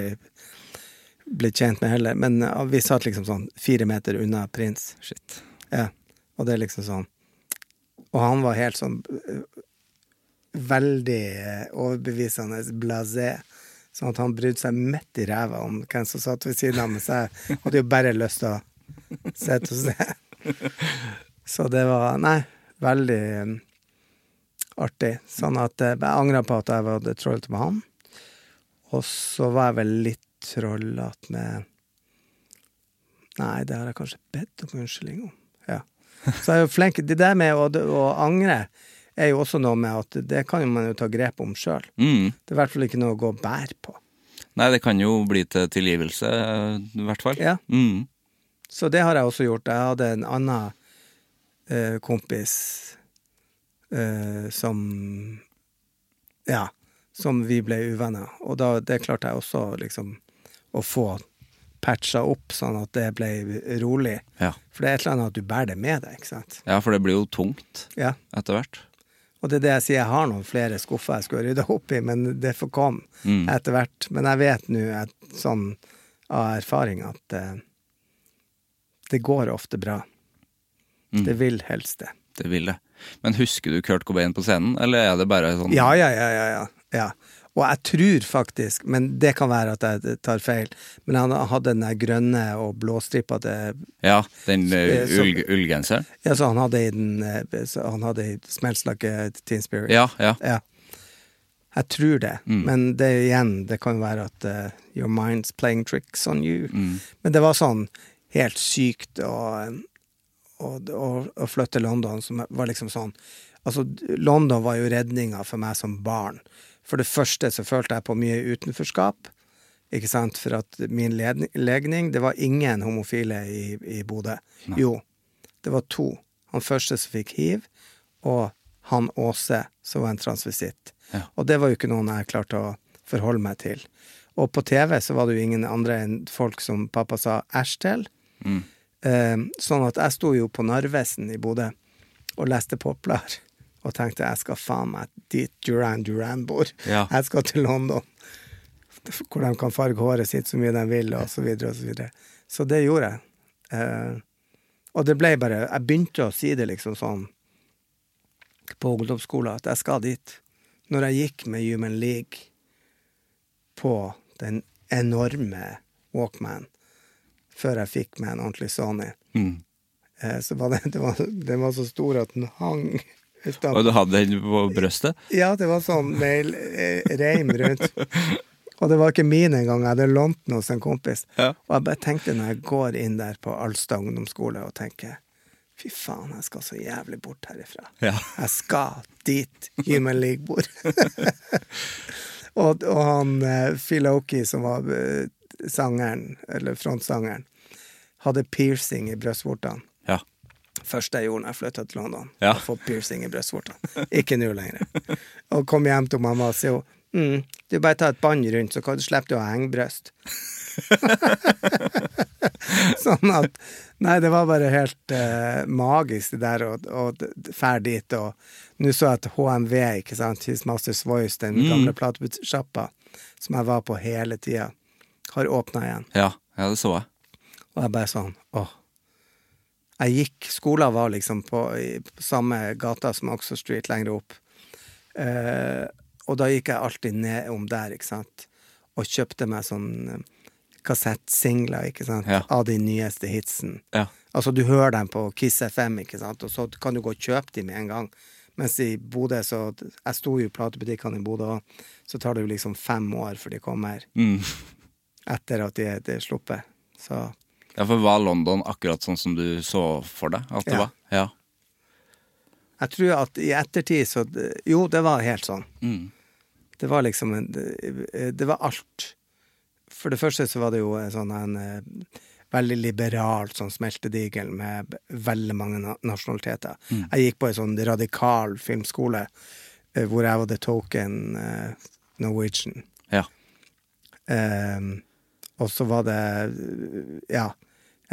blitt kjent med heller. Men uh, vi satt liksom sånn fire meter unna prins. Shit. Ja. Og det er liksom sånn Og han var helt sånn veldig eh, overbevisende blasé. Sånn at han brydde seg midt i ræva om hvem som satt ved siden av meg. Så jeg hadde jo bare lyst til å sitte og se. Så det var Nei, veldig eh, artig. Sånn at eh, jeg angra på at jeg var trollete med han. Og så var jeg vel litt trollete med Nei, det har jeg kanskje bedt om unnskyldning om. Ja. Så jeg er jo flink. Det der med å, å angre er jo også noe med at det kan man jo ta grep om sjøl. Mm. Det er i hvert fall ikke noe å gå og bære på. Nei, det kan jo bli til tilgivelse, i hvert fall. Ja. Mm. Så det har jeg også gjort. Jeg hadde en annen eh, kompis eh, som Ja, som vi ble uvenner. Og da, det klarte jeg også liksom å få patcha opp, sånn at det ble rolig. Ja. For det er et eller annet at du bærer det med deg, ikke sant. ja, for det blir jo tungt Ja. etter hvert. Og det er det jeg sier, jeg har noen flere skuffer jeg skulle rydde opp i, men det får komme Mm. etter hvert. Men jeg vet nå sånn av erfaring at eh, det går ofte bra. Mm. Det vil helst det. Det vil det. Men husker du Kurt Cobain på scenen, eller er det bare sånn Ja, ja, ja, ja, ja. ja. Og jeg tror faktisk, men det kan være at jeg tar feil, men han hadde den der grønne og blåstripete Ja, den eh, Eh, ullgenseren? Ja, så han hadde i den eh, så Han hadde i Smells Like a Teen Spirit. Ja, ja. Ja. Jeg tror det, Mm. men det igjen, det kan være at uh, your mind's playing tricks on you. Mm. Men det var sånn helt sykt å, å, å, å flytte til London, som var liksom sånn Altså, London var jo redninga for meg som barn. For det første så følte jeg på mye utenforskap, ikke sant, for at min legning Det var ingen homofile i, i Bodø. Jo, det var to. Han første som fikk hiv, og han Åse, som var en transvisitt. Ja. Og det var jo ikke noen jeg klarte å forholde meg til. Og på TV så var det jo ingen andre enn folk som pappa sa æsj til. Mm. Eh, sånn at jeg sto jo på Narvesen i Bodø og leste Poplar. Og tenkte jeg skal faen meg dit Duran Duran bor. Ja. Jeg skal til London. Hvor de kan farge håret sitt så mye de vil, og så videre og så videre. Så det gjorde jeg. Eh, og det ble bare Jeg begynte å si det liksom sånn på ungdomsskolen at jeg skal dit. Når jeg gikk med Human League på den enorme Walkman før jeg fikk meg en ordentlig Sony, Mm. eh, så var det, det var, den var så stor at den hang utenfor. Og du hadde den på brøstet? Ja, det var sånn med eh, reim rundt. Og det var ikke min engang, jeg hadde lånt den hos en kompis. Ja. Og jeg bare tenkte når jeg går inn der på Alstad ungdomsskole og tenker fy faen, jeg skal så jævlig bort herifra. Ja. Jeg skal dit Human League bor. og, og han eh, Phil Oki, som var eh, sangeren, eller frontsangeren, hadde piercing i brystvortene. Ja. Første jeg gjorde da jeg flytta til London, Ja. få piercing i brystvortene. Ikke nå lenger. Og kom hjem til mamma og sier mm, du bare tar et bånd rundt, så kan du å ha hengebryst. <laughs> sånn at Nei, det var bare helt uh, magisk, det der å dra dit. Og nå så jeg at HMV, ikke sant, His Masters Voice, den Mm. gamle platesjappa, som jeg var på hele tida, har åpna igjen. Ja, ja, det så jeg. Og jeg bare sånn åh. Jeg gikk Skolen var liksom på, i, på samme gata som Oxford Street, lenger opp. Eh, og da gikk jeg alltid nedom der, ikke sant, og kjøpte meg sånn eh, kassettsingler, ikke sant, Ja. av de nyeste hitsen. Ja. Altså, du hører dem på Kiss FM, ikke sant, og så kan du gå og kjøpe dem med en gang. Mens i Bodø, så Jeg sto jo i platebutikkene i Bodø òg, så tar det jo liksom fem år før de kommer. Mm. Etter at de de er sluppet. Så Ja, for var London akkurat sånn som du så for deg at det Ja. var? Ja. jeg tror at i ettertid så Jo, det var helt sånn. Mm. Det var liksom en Det, var alt. For det første så var det jo en sånn en eh, veldig liberal sånn smeltedigel med veldig mange nasjonaliteter. Mm. Jeg gikk på en sånn radikal filmskole eh, hvor jeg var the token eh, Norwegian. Ja. Ehm, og så var det ja,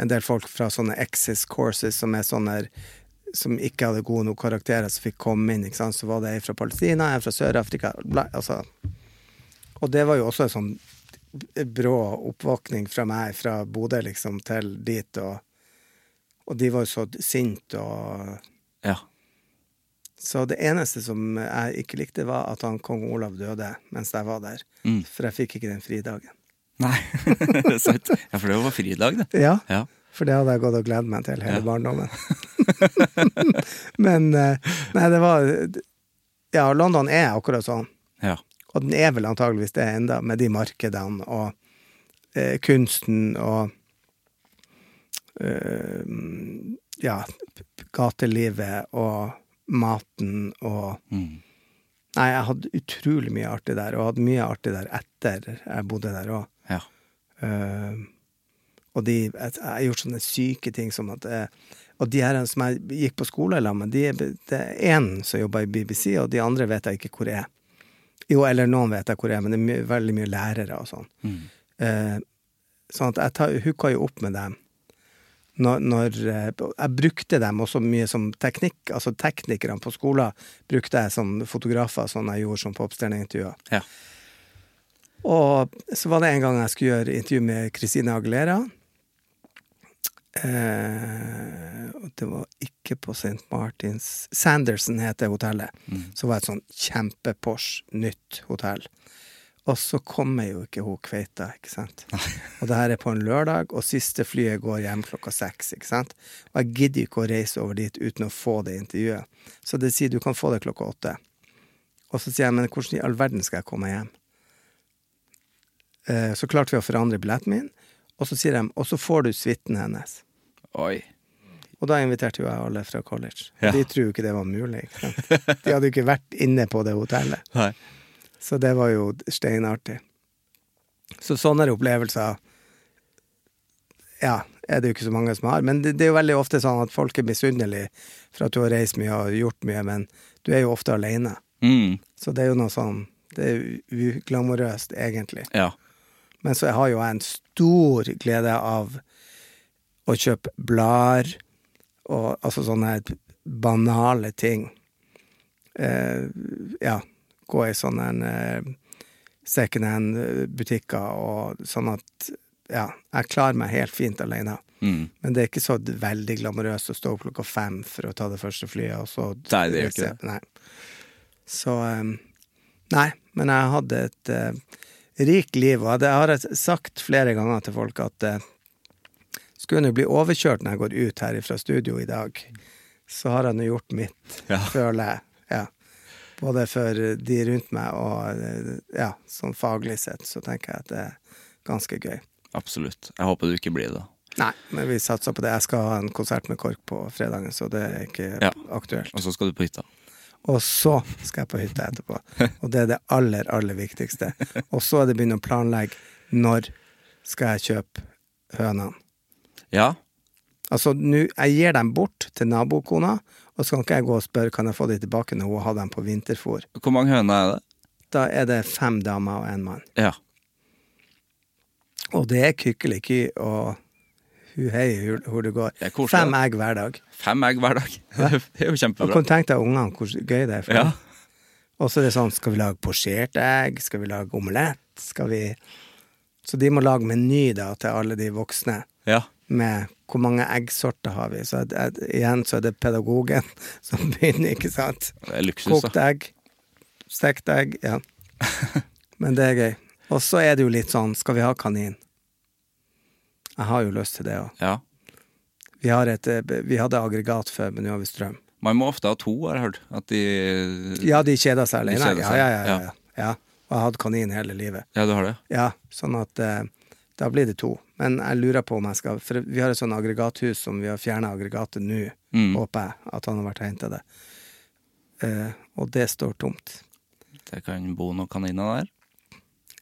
en del folk fra sånne exis courses som er sånne som ikke hadde gode nok karakterer, som fikk komme inn. Så var det ei fra Palestina, ei fra Sør-Afrika altså. Og det var jo også en sånn brå oppvåkning fra meg fra Bodø liksom til dit, og, og de var jo så sinte og Ja. Så det eneste som jeg ikke likte, var at han kong Olav døde mens jeg var der. Mm. For jeg fikk ikke den fridagen. Nei, det er sant. Ja, for det var fridag, det. Ja, Ja. for det hadde jeg gått og gledet meg til hele Ja. barndommen. <laughs> Men eh, Nei, det var Ja, London er akkurat sånn. Ja. Og den er vel antageligvis det enda, med de markedene og eh, kunsten og eh, Ja, gatelivet og maten og Mm. Nei, jeg hadde utrolig mye artig der, og hadde mye artig der etter jeg bodde der òg. Ja. og de, jeg, jeg har gjort sånne syke ting som at uh, Og de her som jeg gikk på skole sammen med, de, det er én som jobber i BBC, og de andre vet jeg ikke hvor er. Jo, eller noen vet jeg hvor er, men det er my veldig mye lærere og sånn. Eh, sånn at jeg tar, hooka jo opp med dem. Når, når eh, Jeg brukte dem også mye som teknikk, altså teknikerne på skolen brukte jeg som fotografer, sånn jeg gjorde som på oppstjerneintervjuer. Ja. Og så var det en gang jeg skulle gjøre intervju med Christine Aguilera. Eh, og det var ikke på St. Martins Sanderson heter hotellet. Så var det et sånn kjempe-Porsche, nytt hotell. Og så kommer jo ikke hun kveita, ikke sant. <laughs> Og det her er på en lørdag, og siste flyet går hjem klokka seks, ikke sant. Og jeg gidder ikke å reise over dit uten å få det intervjuet. Så det sier du kan få det klokka åtte. Og så sier jeg, men hvordan i all verden skal jeg komme hjem? Eh, Så klarte vi å forandre billetten min, og så sier de, og så får du suiten hennes. Oi. Og da inviterte jo jeg alle fra college. Ja. De tror jo ikke det var mulig. De hadde jo ikke vært inne på det hotellet. Nei. Så det var jo steinartig. Så sånne opplevelser ja, er det jo ikke så mange som har. Men det, det er jo veldig ofte sånn at folk er misunnelige for at du har reist mye og gjort mye, men du er jo ofte alene. Mm. Så det er jo noe sånn Det er uglamorøst, egentlig. Ja. Men så har jo jeg en stor glede av å kjøpe blader, og altså sånne banale ting. Eh, ja, gå i sånne eh, secondhand-butikker og sånn at ja, jeg klarer meg helt fint alene. Mm. Men det er ikke så veldig glamorøst å stå opp klokka fem for å ta det første flyet, og så Nei, det gjør ikke det. Nei. Så eh, Nei, men jeg hadde et eh, rikt liv, og det har jeg sagt flere ganger til folk at uh, skulle jeg nå bli overkjørt når jeg går ut her fra studio i dag, så har jeg nå gjort mitt, Ja. føler jeg. Ja. Både for de rundt meg og eh, ja, sånn faglig sett, så tenker jeg at det er ganske gøy. Absolutt. Jeg håper du ikke blir det. Nei, men vi satser på det. Jeg skal ha en konsert med KORK på fredagen, så det er ikke Ja. aktuelt. Og så skal du på hytta. Og så skal jeg på hytta etterpå. Og det er det aller, aller viktigste. Og så er det begynne å planlegge når skal jeg kjøpe hønene. Ja. Altså, nu, jeg gir dem bort til nabokona, og så kan ikke jeg gå og spørre kan jeg få dem tilbake når hun har dem på vinterfôr. Hvor mange høner er det? Da er det fem damer og en mann. Ja. Og det er kykkeliky og hu hei hvor- hvor det går. Det Fem egg hver dag. Fem egg hver dag. <laughs> Det er jo Og kjempebra. kan tenke deg ungene hvor gøy det er for Ja. dem. Og så er det sånn, skal vi lage posjert egg? Skal vi lage omelett? Skal vi Så de må lage meny da til alle de voksne Ja. med hvor mange eggsorter har vi. Så at, igjen så er det pedagogen <laughs> som begynner, ikke sant? Det er luksus, Kokt da. egg, stekt egg, ja. <laughs> Men det er gøy. Og så er det jo litt sånn, skal vi ha kanin? Jeg har jo lyst til det òg. Ja. Vi, eh, vi hadde aggregat før, men nå har vi strøm. Man må ofte ha to, har jeg hørt. At de Ja, de kjeder seg alene. kjeder Ja, seg, ja, ja, ja, ja. Og jeg har hatt kanin hele livet. Ja, du har det? Ja, sånn at eh, da blir det to. Men jeg lurer på om jeg skal For vi har et sånn aggregathus som vi har fjerna aggregatet nå, Mm. håper jeg at han har vært og henta det. Eh, og det står tomt. Det kan bo noen kaniner der.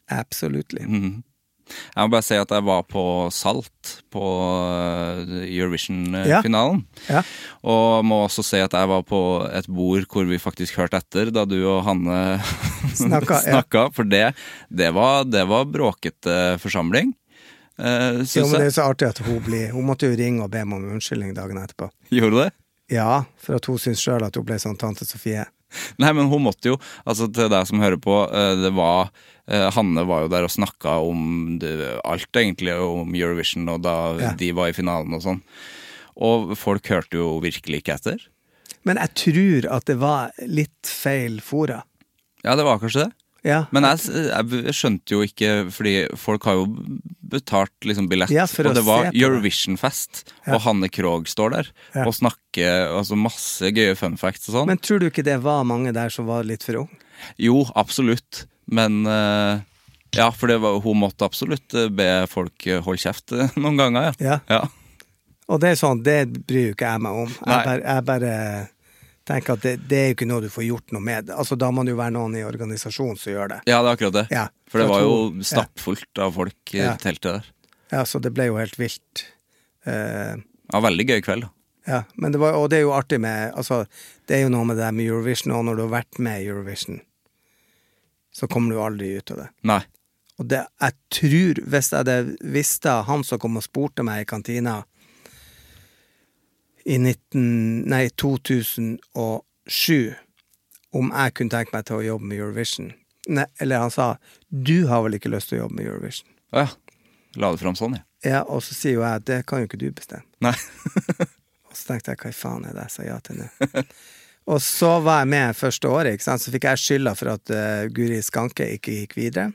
Absolutely. Mhm. Jeg må bare si at jeg var på Salt på eh, Eurovision-finalen. Ja. Og må også si at jeg var på et bord hvor vi faktisk hørte etter da du og Hanne <laughs> Snakka, ja. For det, det, var, det var bråkete forsamling. Uh, Jo, men det er jo så artig at hun blir Hun måtte jo ringe og be meg om unnskyldning dagen etterpå. Gjorde du det? Ja, for at hun syns sjøl at hun ble sånn tante Sofie. <laughs> Nei, men hun måtte jo, altså til deg som hører på, eh, det var eh, Hanne var jo der og snakka om det, alt egentlig om Eurovision, og da Ja. de var i finalen og sånn. Og folk hørte jo virkelig ikke etter. Men jeg tror at det var litt feil fora. Ja, det var kanskje det. Ja, Men jeg, jeg skjønte jo ikke, fordi folk har jo betalt liksom billett, Ja, og det var. Eurovision-fest, Ja. og Hanne Krogh står der og snakker altså masse gøye fun facts og sånn. Men tror du ikke det var mange der som var litt for unge? Jo, absolutt. Men uh, ja, for det var, hun måtte absolutt eh, be folk eh, holde kjeft noen ganger, ja. Ja. Og det er sånn, det bryr jo ikke jeg meg om. Jeg bare, jeg bare tenker at det, det er jo ikke noe du får gjort noe med. Altså, da må det jo være noen i organisasjonen som gjør det. Ja, det er akkurat det. Ja, For det var at jo stappfullt av folk i Ja. teltet der. Ja, så det ble jo helt vilt. Uh, Ja, veldig gøy kveld. da. ja, men det var, og det er jo artig med Altså, det er jo noe med det med Eurovision, og når du har vært med i Eurovision, så kommer du aldri ut av det. Nei. Og det, jeg tror, hvis jeg hadde visst det, han som kom og spurte meg i kantina i 19, nei, 2007 om jeg kunne tenke meg til å jobbe med Eurovision nei, Eller han sa 'du har vel ikke lyst til å jobbe med Eurovision'? Å ja. La det fram sånn, ja. Ja, Og så sier jo jeg 'det kan jo ikke du bestemme'. Nei. <laughs> Og så tenkte jeg 'hva i faen er det jeg sa ja til nå'? <laughs> og så var jeg med første året, ikke sant? så fikk jeg skylda for at uh, Guri Skanke ikke gikk videre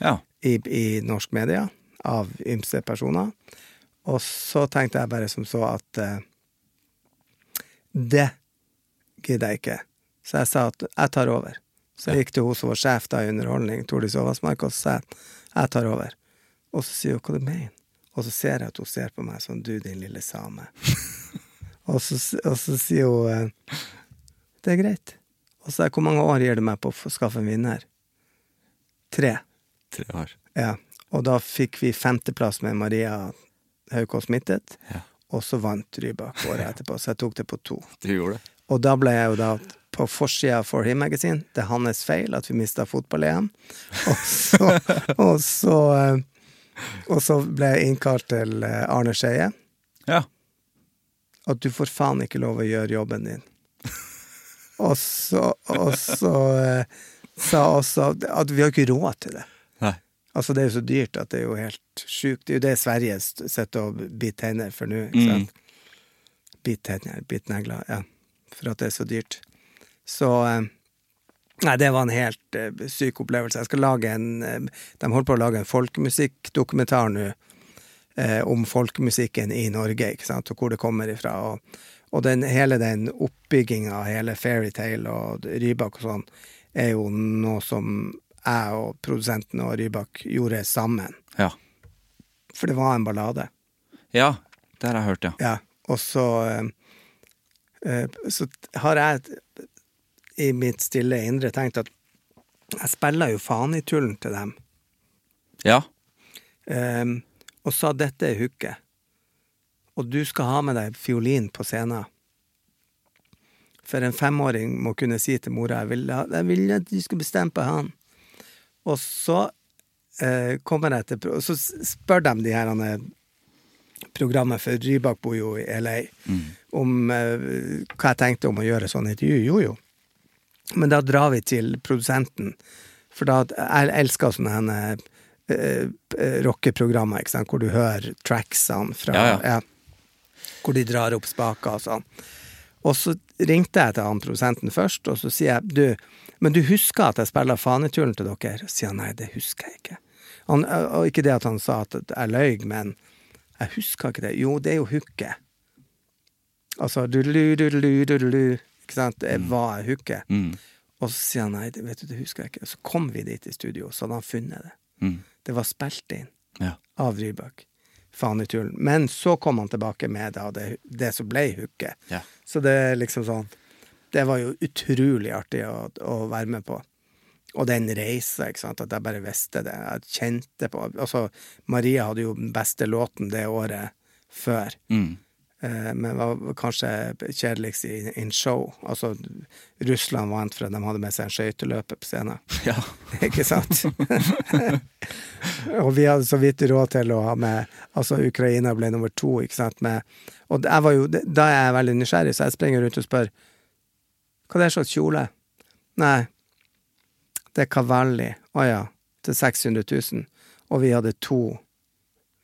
Ja. i, i norsk media av ymse personer. Og så tenkte jeg bare som så at eh, det gidder jeg ikke. Så jeg sa at jeg tar over. Så jeg gikk til hun som var sjef da i underholdning, Tordis Aavassmark, og så sa jeg jeg tar over. Og så sier hun hva du mener. Og så ser jeg at hun ser på meg sånn du, din lille same. <laughs> og, så, og så sier hun eh, det er greit. Og så sa jeg hvor mange år gir du meg på å skaffe en vinner? Tre. Tre år. Ja, og da fikk vi femteplass med Maria Haukås Mittet, Ja. Og så vant Rybak året etterpå, så jeg tok det på to. Du gjorde det. Og da ble jeg jo da på forsida av For Him Magazine. Det er hans feil at vi mista fotball-EM. Og så, <laughs> og så eh, Og så ble jeg innkalt til eh, Arne Skeie. Ja. At du får faen ikke lov å gjøre jobben din. Og så, og så eh, sa også at vi har ikke råd til det. Altså, det er jo så dyrt at det er jo helt sjukt. Det er jo det Sverige sitter og biter tenner for nå. ikke sant? Bit tenner, bit negler, ja. For at det er så dyrt. Så eh, Nei, det var en helt uh, syk opplevelse. Jeg skal lage en uh, De holder på å lage en folkemusikkdokumentar nå uh, om folkemusikken i Norge, ikke sant, og hvor det kommer ifra. Og, og den, hele den oppbygginga, hele Fairytale og Rybak og sånn, er jo noe som jeg og produsenten og Rybak gjorde sammen. Ja. For det var en ballade. ja. Det har jeg hørt, ja. Ja. Og så eh, eh, Så har jeg i mitt stille indre tenkt at jeg spiller jo faen i tullen til dem. Ja. Eh, og sa dette er hooket. Og du skal ha med deg fiolin på scenen. For en femåring må kunne si til mora jeg vil, jeg vil at du skal bestemme på han. Og så eh, kommer jeg til Og Så spør de de her programmet, for Rybak bor jo i LA, om eh, hva jeg tenkte om å gjøre sånn intervju. Jo, jo. Men da drar vi til produsenten For da, jeg elsker sånne henne, eh, eh, rockeprogrammer, ikke sant, hvor du hører tracksene fra Ja, ja. Hvor de drar opp spaker og sånn. Og så ringte jeg til han produsenten først, og så sier jeg du, men du husker at jeg spiller Faneturen til dere? Og sier han nei, det husker jeg ikke. Han, og ikke det at han sa at jeg løy, men jeg husker ikke det. Jo, det er jo hooket. Altså du-du-lu. Ikke sant? Det var jeg hooket. Mm. Og så sier han nei, det, vet du, det husker jeg ikke. Så kom vi dit i studio, så hadde han funnet det. Mm. Det var spilt inn Ja. av Rybak. Faneturen. Men så kom han tilbake med da, det, det som ble hooket. Ja. Så det er liksom sånn Det var jo utrolig artig å, å være med på. Og den reisa, ikke sant, at jeg bare visste det. Jeg kjente på Altså, Maria hadde jo den beste låten det året før. Mm. Eh, men var kanskje kjedeligst i in show. Altså, Russland vant for at de hadde med seg en skøyteløper på scenen. <laughs> Ja. <laughs> Ikke sant? <laughs> og vi hadde så vidt råd til å ha med Altså, Ukraina ble nummer to, ikke sant, med Og jeg var jo, da er jeg veldig nysgjerrig, så jeg springer rundt og spør Hva det er slags kjole? Nei, det er Cavalli. Å ja, til 600 000. Og vi hadde to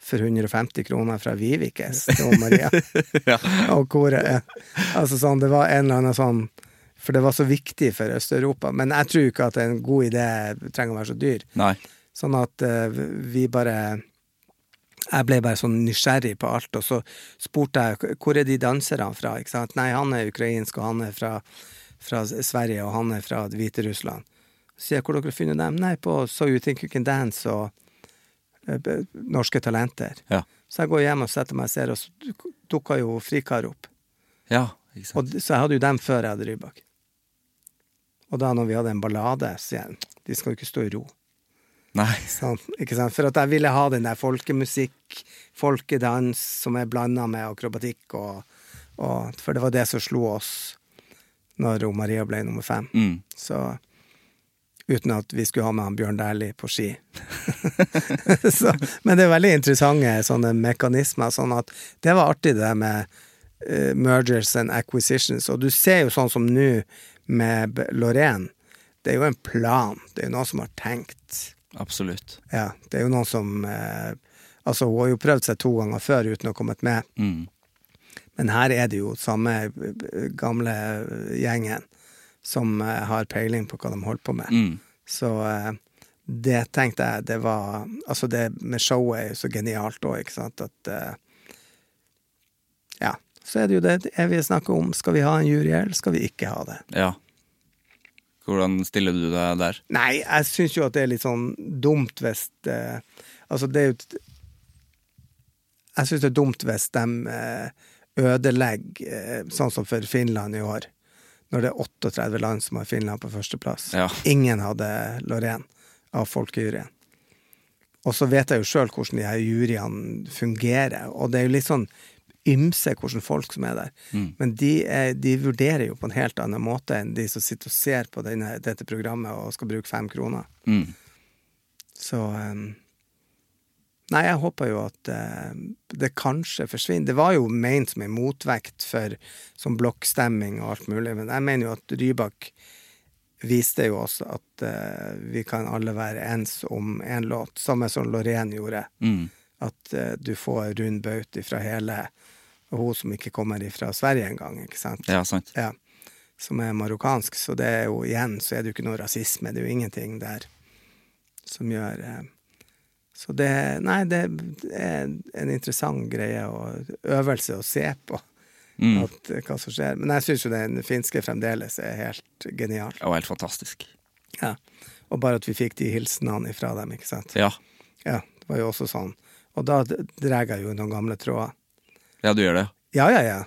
for 150 kroner fra Vivikes til Maria. <laughs> Og koret. ja. Altså sånn, det var en eller annen sånn For det var så viktig for Øst-Europa. Men jeg tror ikke at en god idé trenger å være så dyr. Nei. Sånn at uh, vi bare Jeg ble bare sånn nysgjerrig på alt, og så spurte jeg hvor er de danserne fra. ikke sant? Nei, han er ukrainsk, og han er fra, fra Sverige, og han er fra Hviterussland. Så sier jeg hvor dere funnet dem? Nei, på So You Think You Can Dance og uh, Norske Talenter. Ja. Så jeg går hjem og setter meg og ser, og så duk- dukka jo Frikar opp. Ja, ikke sant. Og, så jeg hadde jo dem før jeg hadde Rybak. Og da når vi hadde en ballade, så jeg de skal jo ikke stå i ro. Nei. Sånn, ikke sant? For at jeg ville ha den der folkemusikk, folkedans, som er blanda med akrobatikk, og, og, for det var det som slo oss når hun Maria ble nummer fem. Mm. Så uten at vi skulle ha med han Bjørn Dæhlie på ski. <laughs> så, men det er veldig interessante sånne mekanismer. Sånn at det var artig, det der med uh, mergers and acquisitions. Og du ser jo sånn som nå med Lorraine. Det er jo en plan. Det er jo noen som har tenkt. Absolutt. Ja, det er jo noen som uh, Altså, hun har jo prøvd seg to ganger før uten å ha kommet med. Mm. Men her er det jo samme gamle gjengen som eh, har peiling på hva de holder på med. Mm. Så eh, det tenkte jeg, det var Altså, det med showet er jo så genialt òg, ikke sant, at eh, Ja. Så er det jo det evige snakket om. Skal vi ha en jury, eller skal vi ikke ha det? Ja. Hvordan stiller du deg der? Nei, jeg syns jo at det er litt sånn dumt hvis Altså, det er jo Jeg syns det er dumt hvis de ødelegger, eh, sånn som for Finland i år, når det er 38 land som har Finland på førsteplass. Ja. Ingen hadde Lorraine av folkejuryen. Og så vet jeg jo sjøl hvordan de her juryene fungerer, og det er jo litt sånn ymse hvordan folk som er der. Mm. Men de, er, de vurderer jo på en helt annen måte enn de som sitter og ser på denne, dette programmet og skal bruke fem kroner. Mm. Så um, Nei, jeg håper jo at eh, det kanskje forsvinner. Det var jo ment som en motvekt for sånn blokkstemming og alt mulig, men jeg mener jo at Rybak viste jo også at eh, vi kan alle være ens om én låt, samme som Lorraine gjorde. Mm. At eh, du får rund baut fra hele Og hun som ikke kommer fra Sverige engang, ikke sant? Ja, sant. Ja, som er marokkansk. Så det er jo igjen så er det jo ikke noe rasisme. Det er jo ingenting der som gjør eh, Så det Nei, det er en interessant greie og øvelse å se på. Mm. At, eh, hva som skjer. Men jeg syns jo den finske fremdeles er helt genial. Og helt fantastisk. Ja. Og bare at vi fikk de hilsenene ifra dem, ikke sant. Ja. Ja, det var jo også sånn. Og da drar jeg jo noen gamle tråder. Ja, du gjør det? Ja, ja, ja.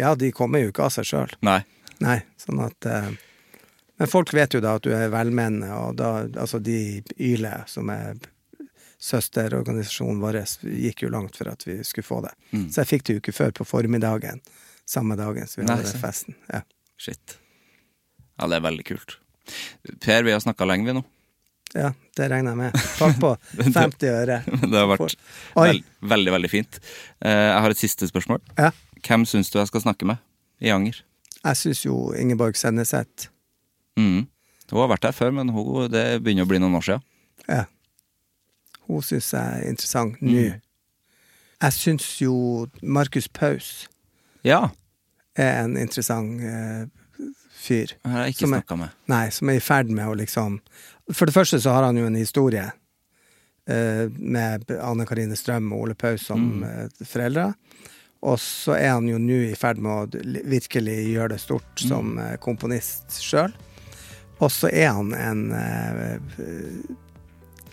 Ja, de kommer jo ikke av seg sjøl. Nei. Nei, sånn at uh, Men folk vet jo da at du er velmenende, og da Altså, de yler som er søsterorganisasjonen vår, gikk jo langt for at vi skulle få det. Mm. Så jeg fikk det ikke før på formiddagen samme dagen som vi hadde Nei, festen. Ja. Shit. Ja, det er veldig kult. Per, vi har snakka lenge, vi nå. ja, det regner jeg med. Takk på <laughs> 50 øre. <laughs> Det har vært veld, veldig, veldig fint. Eh, jeg har et siste spørsmål. Ja. Hvem syns du jeg skal snakke med i Anger? Jeg syns jo Ingeborg Senneset Mm. Hun har vært her før, men hun, det begynner å bli noen år siden. Ja. Hun syns jeg er interessant nå. Jeg syns jo Markus Paus Ja, er en interessant eh, fyr. har jeg ikke Som snakka med. Nei, som er i ferd med å liksom For det første så har han jo en historie eh, med Anne Karine Strøm og Ole Paus som eh, foreldre. Og så er han jo nå i ferd med å virkelig gjøre det stort som eh, komponist sjøl. Og så er han en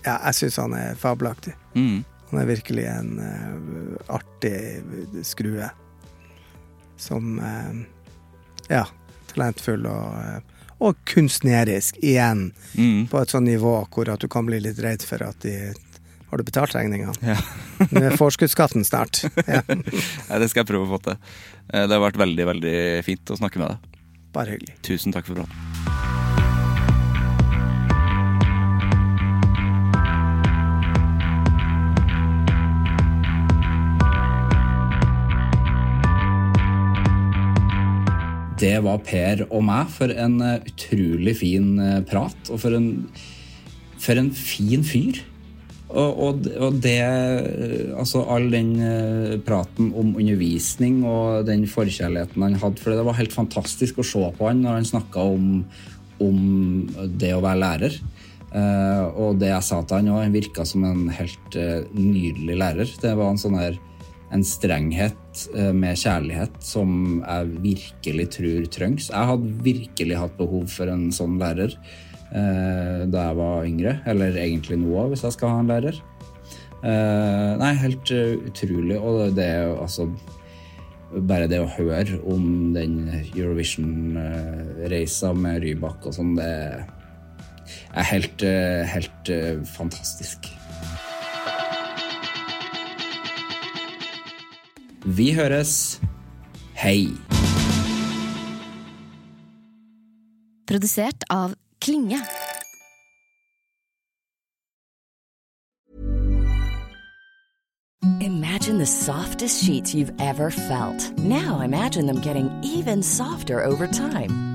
Ja, jeg syns han er fabelaktig. Mm. Han er virkelig en uh, artig skrue. Som uh, Ja, talentfull og, uh, og kunstnerisk igjen. Mm. På et sånt nivå hvor at du kan bli litt redd for at de Har du betalt regninga? Ja. <laughs> Nå er forskuddsskatten snart. Ja, <laughs> Nei, det skal jeg prøve å få til. Eh, Det har vært veldig, veldig fint å snakke med deg. bare hyggelig. Tusen takk for praten. Det var Per og meg for en eh, utrolig fin eh, prat, og for en, for en fin fyr. Og, og, og det eh, Altså, all den praten om undervisning og den forkjærligheten han hadde for det, var helt fantastisk å se på han når han snakka om, om det å være lærer. Og det jeg sa til han òg, han virka som en helt nydelig lærer. Det var en sånn her en strenghet eh, med kjærlighet som jeg virkelig tror trengs. Jeg hadde virkelig hatt behov for en sånn lærer eh, da jeg var yngre. Eller egentlig nå òg, hvis jeg skal ha en lærer. Eh, nei, helt utrolig. Og det, er jo altså Bare det å høre om den Eurovision-reisa med Rybak og sånn, det er helt, helt fantastisk. Vi høres. Hei. Produsert av Klinge. Imagine the softest sheets you've ever felt. Now imagine them getting even softer over time.